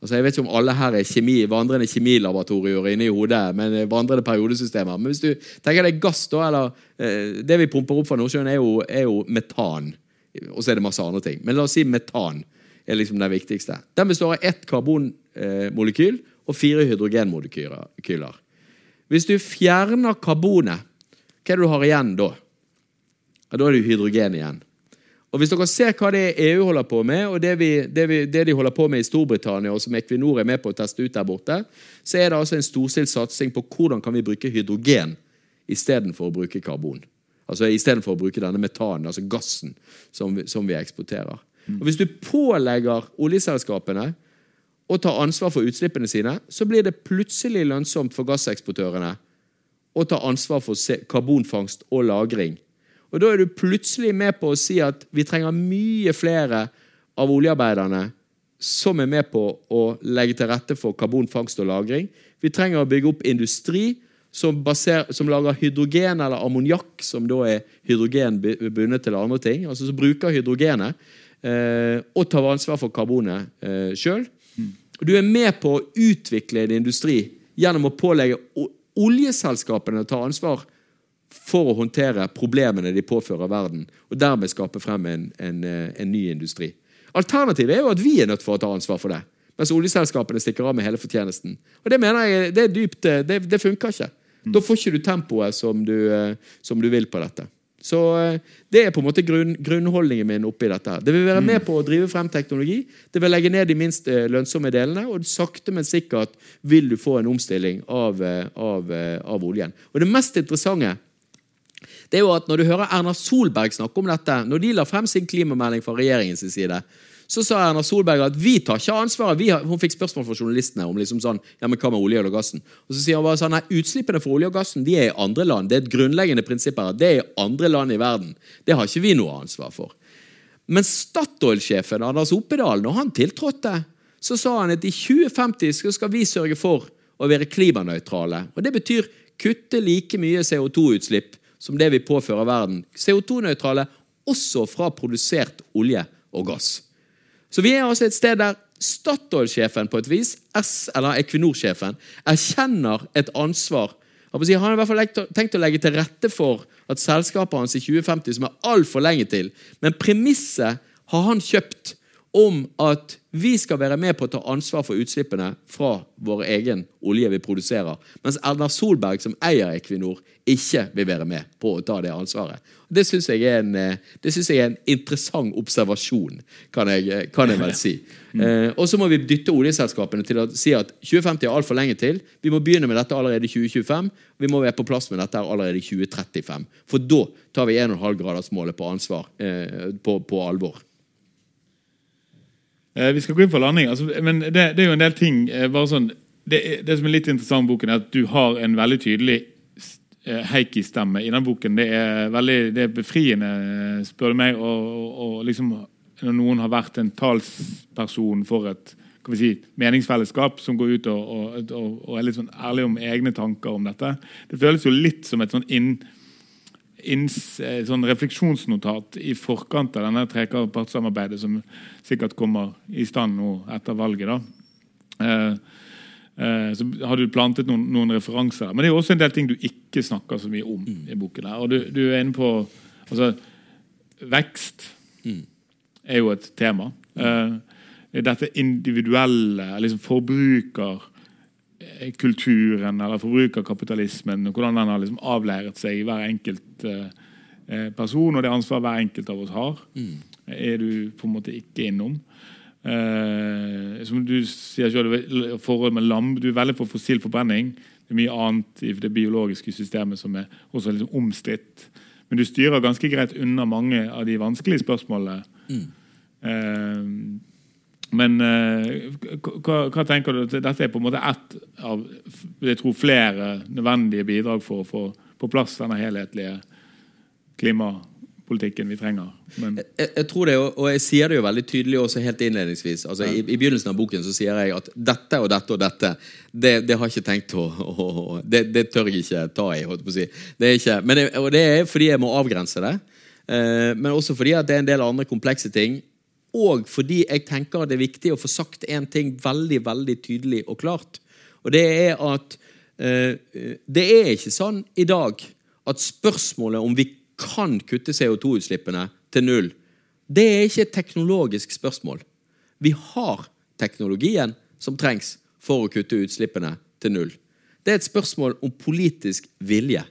Altså, jeg vet ikke om alle her er kjemi, vandrende kjemilaboratorier inne i hodet, men eh, vandrende periodesystemer. Men hvis du tenker deg gass, da, eller eh, Det vi pumper opp fra Nordsjøen, er jo, er jo metan. Og så er det masse andre ting. Men la oss si metan er liksom det viktigste. Den består av ett karbonmolekyl eh, og fire hydrogenmolekyler. Hvis du fjerner karbonet, hva er det du har igjen da? Ja, da er det hydrogen igjen. Og Hvis dere ser hva det EU holder på med, og det, vi, det, vi, det, de holder på med i Storbritannia, og som Equinor er med på å teste ut der borte, så er det altså en storstilt satsing på hvordan kan vi bruke hydrogen istedenfor å bruke karbon. Altså Istedenfor å bruke denne metanen, altså gassen, som som vi eksporterer. Og Hvis du pålegger oljeselskapene å ta ansvar for utslippene sine, så blir det plutselig lønnsomt for gasseksportørene å ta ansvar for karbonfangst og -lagring og Da er du plutselig med på å si at vi trenger mye flere av oljearbeiderne som er med på å legge til rette for karbonfangst og -lagring. Vi trenger å bygge opp industri som, baser, som lager hydrogen eller ammoniakk, som da er hydrogen bundet til andre ting. altså Som bruker hydrogenet eh, og tar ansvar for karbonet eh, sjøl. Du er med på å utvikle en industri gjennom å pålegge oljeselskapene å ta ansvar for å håndtere problemene de påfører verden, og dermed skape frem en, en, eh, en ny industri. Alternativet er jo at vi er nødt for å ta ansvar for det, mens oljeselskapene stikker av med hele fortjenesten. Og Det mener jeg, det er dypt, eh, det, det funker ikke. Da får ikke du tempoet som du, eh, som du vil på dette. Så Det er på en måte grunn, grunnholdningen min oppi dette. Det vil være med på å drive frem teknologi. Det vil legge ned de minst lønnsomme delene, og sakte, men sikkert vil du få en omstilling av, av, av oljen. Og Det mest interessante det er jo at Når du hører Erna Solberg snakke om dette, når de la frem sin klimamelding fra regjeringens side, så sa Erna Solberg at vi tar ikke ansvaret. Har, hun fikk spørsmål fra journalistene om liksom sånn, ja, men hva med olje og gassen. Og så sier hun bare sånn, nei, Utslippene for olje og gassen de er i andre land. Det er et grunnleggende prinsipp her. Det er i andre land i verden. Det har ikke vi noe ansvar for. Men Statoil-sjefen Anders Oppedal, når han tiltrådte, så sa han at i 2050 skal vi sørge for å være klimanøytrale. Og Det betyr kutte like mye CO2-utslipp som det vi påfører verden. CO2-nøytrale også fra produsert olje og gass. Så vi er altså et sted der Statoil-sjefen på et vis, eller Equinor-sjefen, erkjenner et ansvar. Han har i hvert fall tenkt å legge til rette for at selskapet hans i 2050, som er altfor lenge til Men premisset har han kjøpt om at vi skal være med på å ta ansvar for utslippene fra vår egen olje vi produserer, mens Erna Solberg, som eier Equinor, ikke vil være med på å ta det ansvaret. Det syns jeg, eh, jeg, er en interessant observasjon, kan jeg, kan jeg vel si. Mm. Eh, og så må vi dytte oljeselskapene til å si at 2050 er altfor lenge til. Vi må begynne med dette allerede i 2025. Vi må være på plass med dette allerede i 2035. For da tar vi 1,5-gradersmålet på, ansvar, eh, på, på alvor. Eh, vi skal gå inn for landing. Altså, men det, det, er jo en del ting eh, sånn, det, det, som er litt interessant med boken, er at du har en veldig tydelig eh, Heikki-stemme i den boken. Det er veldig det er befriende, spør du meg. Og, og, liksom, når noen har vært en talsperson for et si, meningsfellesskap som går ut og, og, og er litt sånn ærlig om egne tanker om dette. Det føles jo litt som et sånn inn inns, eh, sånn refleksjonsnotat i forkant av denne trepartssamarbeidet som sikkert kommer i stand nå etter valget. da. Eh, eh, så har du plantet noen, noen, referanser. Men det er også en del ting du ikke snakker så mye om mm. i boken. her. Og du, du, er inne på altså, Vekst mm. er jo et tema. Mm. dette individuelle, liksom forbruker kulturen eller forbrukerkapitalismen, hvordan den har liksom avleiret seg i hver enkelt eh, eh, person, og det ansvaret hver enkelt av oss har, mm. er du på en måte ikke innom. Eh, som du sier selv, forholdet med lam, Du er veldig for fossil forbrenning. Det er mye annet i det biologiske systemet som er også liksom omstridt. Men du styrer ganske greit unna mange av de vanskelige spørsmålene. Mm. Eh, men eh, hva, hva, tenker du? Dette er på en måte ett av jeg tror, flere nødvendige bidrag for å få på plass denne helhetlige klimapolitikken vi trenger. Men... Jeg, jeg, tror det, og jeg sier det jo veldig tydelig også helt innledningsvis. Altså, ja. i, i, begynnelsen av boken så sier jeg at dette og dette og dette, det, det har jeg ikke tenkt å, å, å det, det, tør jeg ikke ta i. holdt på å si. Det er ikke, men og det er fordi jeg må avgrense det. Eh, men også fordi at det er en del andre komplekse ting og fordi jeg tenker det er viktig å få sagt én ting veldig veldig tydelig og klart. Og det er at eh, det er ikke sånn i dag at spørsmålet om vi kan kutte CO2-utslippene til null, det er ikke et teknologisk spørsmål. Vi har teknologien som trengs for å kutte utslippene til null. Det er et spørsmål om politisk vilje.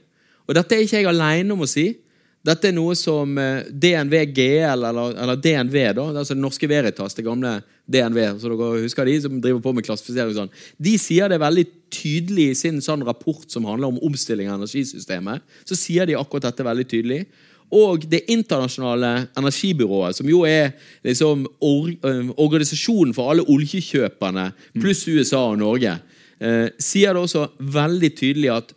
Og dette er ikke jeg aleine om å si. Dette er noe som eh, DNV GL, eller, eller DNV, da, altså det norske Veritas, det gamle DNV, så dere husker de som driver på med klassifisering sånn, de sier det veldig tydelig i sin sånn rapport som handler om omstilling av energisystemet. Så sier de akkurat dette veldig tydelig. Og Det internasjonale energibyrået, som jo er liksom or eh, organisasjonen for alle oljekjøperne, pluss USA og Norge, eh, sier det også veldig tydelig at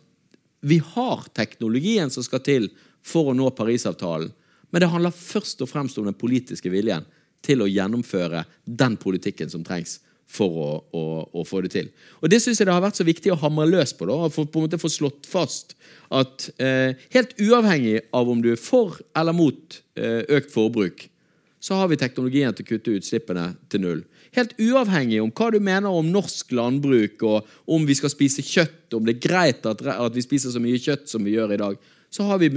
vi har teknologien som skal til for å nå Parisavtalen. Men det handler først og fremst om den politiske viljen til å gjennomføre den politikken som trengs for å, å, å få det til. Og Det syns jeg det har vært så viktig å hamre løs på. da, for på en måte få slått fast at eh, helt uavhengig av om du er for eller mot eh, økt forbruk, så har vi teknologien til å kutte utslippene til null. Helt uavhengig om hva du mener om norsk landbruk, og om vi skal spise kjøtt, om det er greit at, at vi spiser så mye kjøtt som vi gjør i dag, så har vi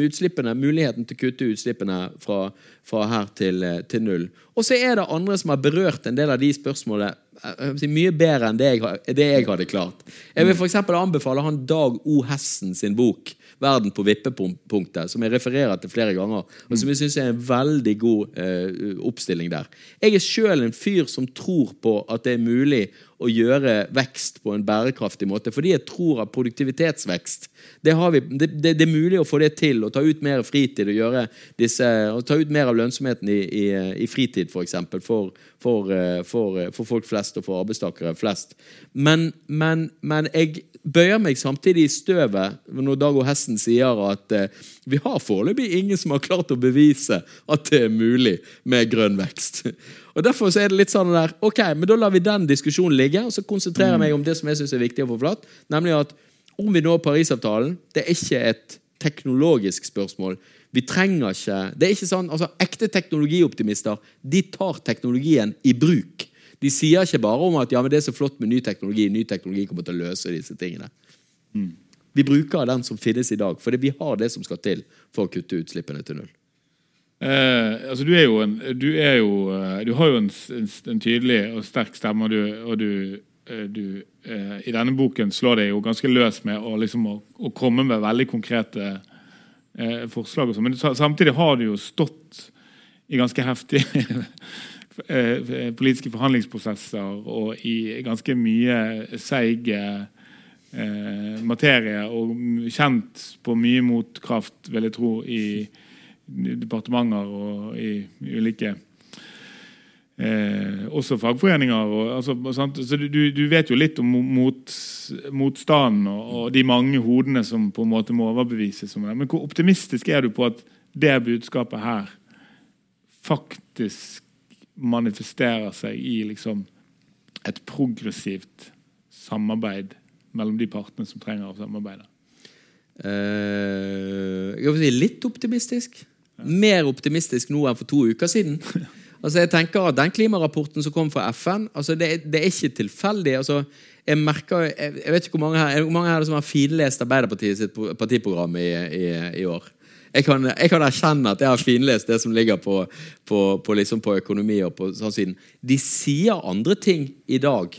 muligheten til å kutte utslippene fra, fra her til, eh, til, null. Og så er det andre som har berørt en del av de spørsmålene eh, mye bedre enn det jeg, det jeg hadde klart. Jeg vil f.eks. anbefale han Dag O. Hessen sin bok 'Verden på vippepunktet', som jeg refererer til flere ganger, og som jeg syns er en veldig god eh, oppstilling der. Jeg er sjøl en fyr som tror på at det er mulig å gjøre vekst på en bærekraftig måte, fordi jeg tror at produktivitetsvekst det, vi, det, det, det, er mulig å få det til, å ta ut mer fritid og gjøre disse, og ta ut mer av lønnsomheten i, i, i fritid, f.eks. For, for, for, eh, for, eh, for folk flest og for arbeidstakere flest. Men, men, men jeg bøyer meg samtidig i støvet når Dag og Hesten sier at eh, vi har foreløpig ingen som har klart å bevise at det er mulig med grønn vekst. Og Derfor er det litt sånn der, ok, men Da lar vi den diskusjonen ligge og så konsentrerer jeg meg om det som jeg synes er viktig å få flatt, nemlig at om vi når Parisavtalen, det er ikke et teknologisk spørsmål. Vi trenger ikke Det er ikke sånn, altså Ekte teknologioptimister de tar teknologien i bruk. De sier ikke bare om at ja, men det er så flott med ny teknologi. Ny teknologi kommer til å løse disse tingene. Mm. Vi bruker den som finnes i dag, fordi vi har det som skal til for å kutte utslippene til null. Eh, altså du, er jo en, du, er jo, eh, du har jo en, en, en tydelig og sterk stemme, og du, og du, eh, du eh, i denne boken slår deg jo ganske løs med å, liksom, å, å komme med veldig konkrete eh, forslag. Men samtidig har du jo stått i ganske heftige politiske forhandlingsprosesser og i ganske mye seig eh, materie og kjent på mye motkraft, vil jeg tro, i departementer og i ulike Eh, også fagforeninger. Og, altså, så du, du, vet jo litt om mot, motstanden og, og, de mange hodene som på en måte må overbevises. om det. Men hvor optimistisk er du på at det budskapet her faktisk manifesterer seg i liksom et progressivt samarbeid mellom de partene som trenger å samarbeide? Uh, jeg vil si litt optimistisk. Ja. Mer optimistisk nå enn for to uker siden. altså jeg tenker at Den klimarapporten som kom fra FN, altså det, det er ikke tilfeldig. altså jeg, merker, jeg, jeg, vet ikke hvor mange her, hvor mange her som har finlest Arbeiderpartiet sitt partiprogram i, i, i år jeg kan, jeg kan, erkjenne at jeg har finlest det som ligger på, på, på, liksom på økonomi. og på sånn. De sier andre ting i dag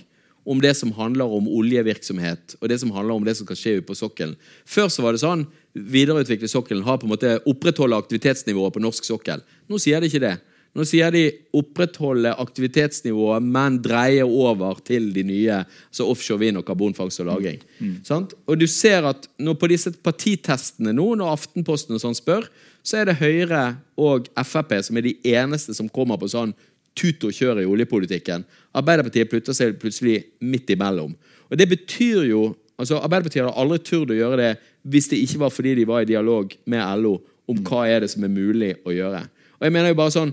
om det som handler om oljevirksomhet og det som handler om det som skal skje på sokkelen. Før så var det sånn videreutvikle sokkelen, ha på en måte opprettholde aktivitetsnivået på norsk sokkel. Nå sier de ikke det. Nå sier de opprettholde aktivitetsnivået, men dreie over til de nye altså offshore vind og karbonfangst og -lagring. Mm. Mm. Og du ser at på disse partitestene nå, når Aftenposten og sånn spør, så er det Høyre og Frp som er de eneste som kommer på sånn tut og kjør i oljepolitikken. Arbeiderpartiet plutter seg plutselig midt imellom. Og det betyr jo altså Arbeiderpartiet hadde aldri turt å gjøre det hvis det ikke var fordi de var i dialog med LO om hva er det som er mulig å gjøre. Og jeg mener jo bare sånn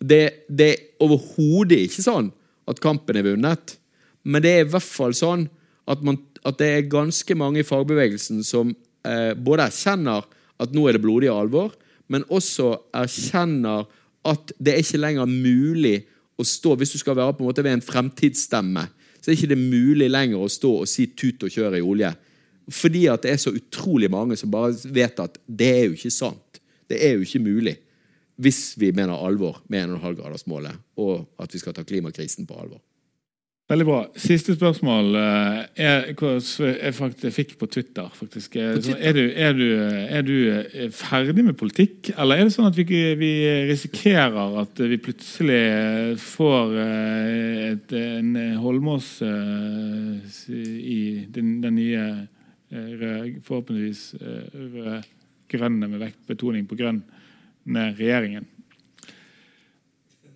Det, det er overhodet ikke sånn at kampen er vunnet, men det er i hvert fall sånn at, man, at det er ganske mange i fagbevegelsen som eh, både erkjenner at nå er det blodig alvor, men også erkjenner at det er ikke lenger mulig å stå Hvis du skal være på en måte ved en fremtidsstemme, så er det ikke mulig lenger å stå og si tut og kjør i olje. Fordi at det er så utrolig mange som bare vet at det er jo ikke sant. Det er jo ikke mulig. Hvis vi mener alvor med 1,5-gradersmålet, og at vi skal ta klimakrisen på alvor. Veldig bra. Siste spørsmål eh, er, jeg faktisk fikk på Twitter. faktisk. Eh, på Twitter? Er, du, er, du, er, du, eh, ferdig med politikk, eller er det sånn at vi, vi risikerer at vi plutselig får et, en Holmås i den, den nye forhåpentligvis rød-grønne med vektbetoning på grønn regjeringen?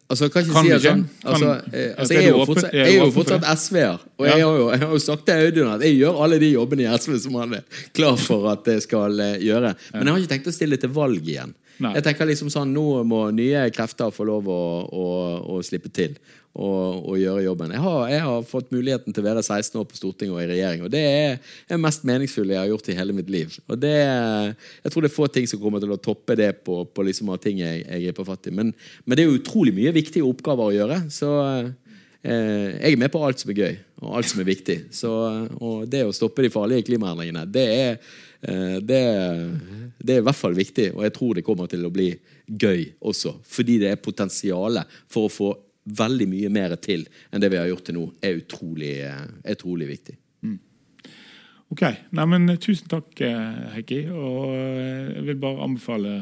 Altså, kan ikke kan si sånn altså, eh, altså, jeg, er jo fortsatt, jeg er jo fortsatt SV-er. Og jeg har, jo, jeg har jo sagt til Audun at jeg gjør alle de jobbene i SV som han er klar for at jeg skal uh, gjøre. Men jeg har ikke tenkt å stille til valg igjen. Jeg tenker liksom sånn, Nå må nye krefter få lov å, å, å slippe til og, og, gjøre jobben. Jeg har, jeg har, fått muligheten til å være 16 år på Stortinget og i regjering. Og det er det mest meningsfulle jeg har gjort i hele mitt liv. Og det, Jeg tror det er få ting som kommer til å toppe det på, på liksom av ting jeg, jeg griper fatt i. Men, men, det er utrolig mye viktige oppgaver å gjøre. Så eh, jeg er med på alt som er gøy, og alt som er viktig. Så, og det å stoppe de farlige klimaendringene, det er, eh, det, det er i hvert fall viktig. Og jeg tror det kommer til å bli gøy også. Fordi det er potensialet for å få veldig mye mer til enn det vi har gjort til nå, er utrolig, er utrolig viktig. Mm. Ok. Nei, men Tusen takk, eh, Heikki. Og eh, jeg vil bare anbefale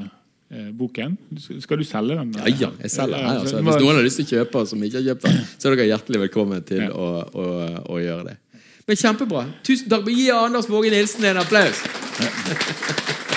eh, boken. Skal du selge den? Ja, ja jeg selger den. Altså. Hvis noen har lyst til å kjøpe som ikke har kjøpt den, så er dere hjertelig velkommen til ja. å, å, å, gjøre det. Men kjempebra. Tusen takk. Gi Anders Våge Nilsen en applaus. Ja.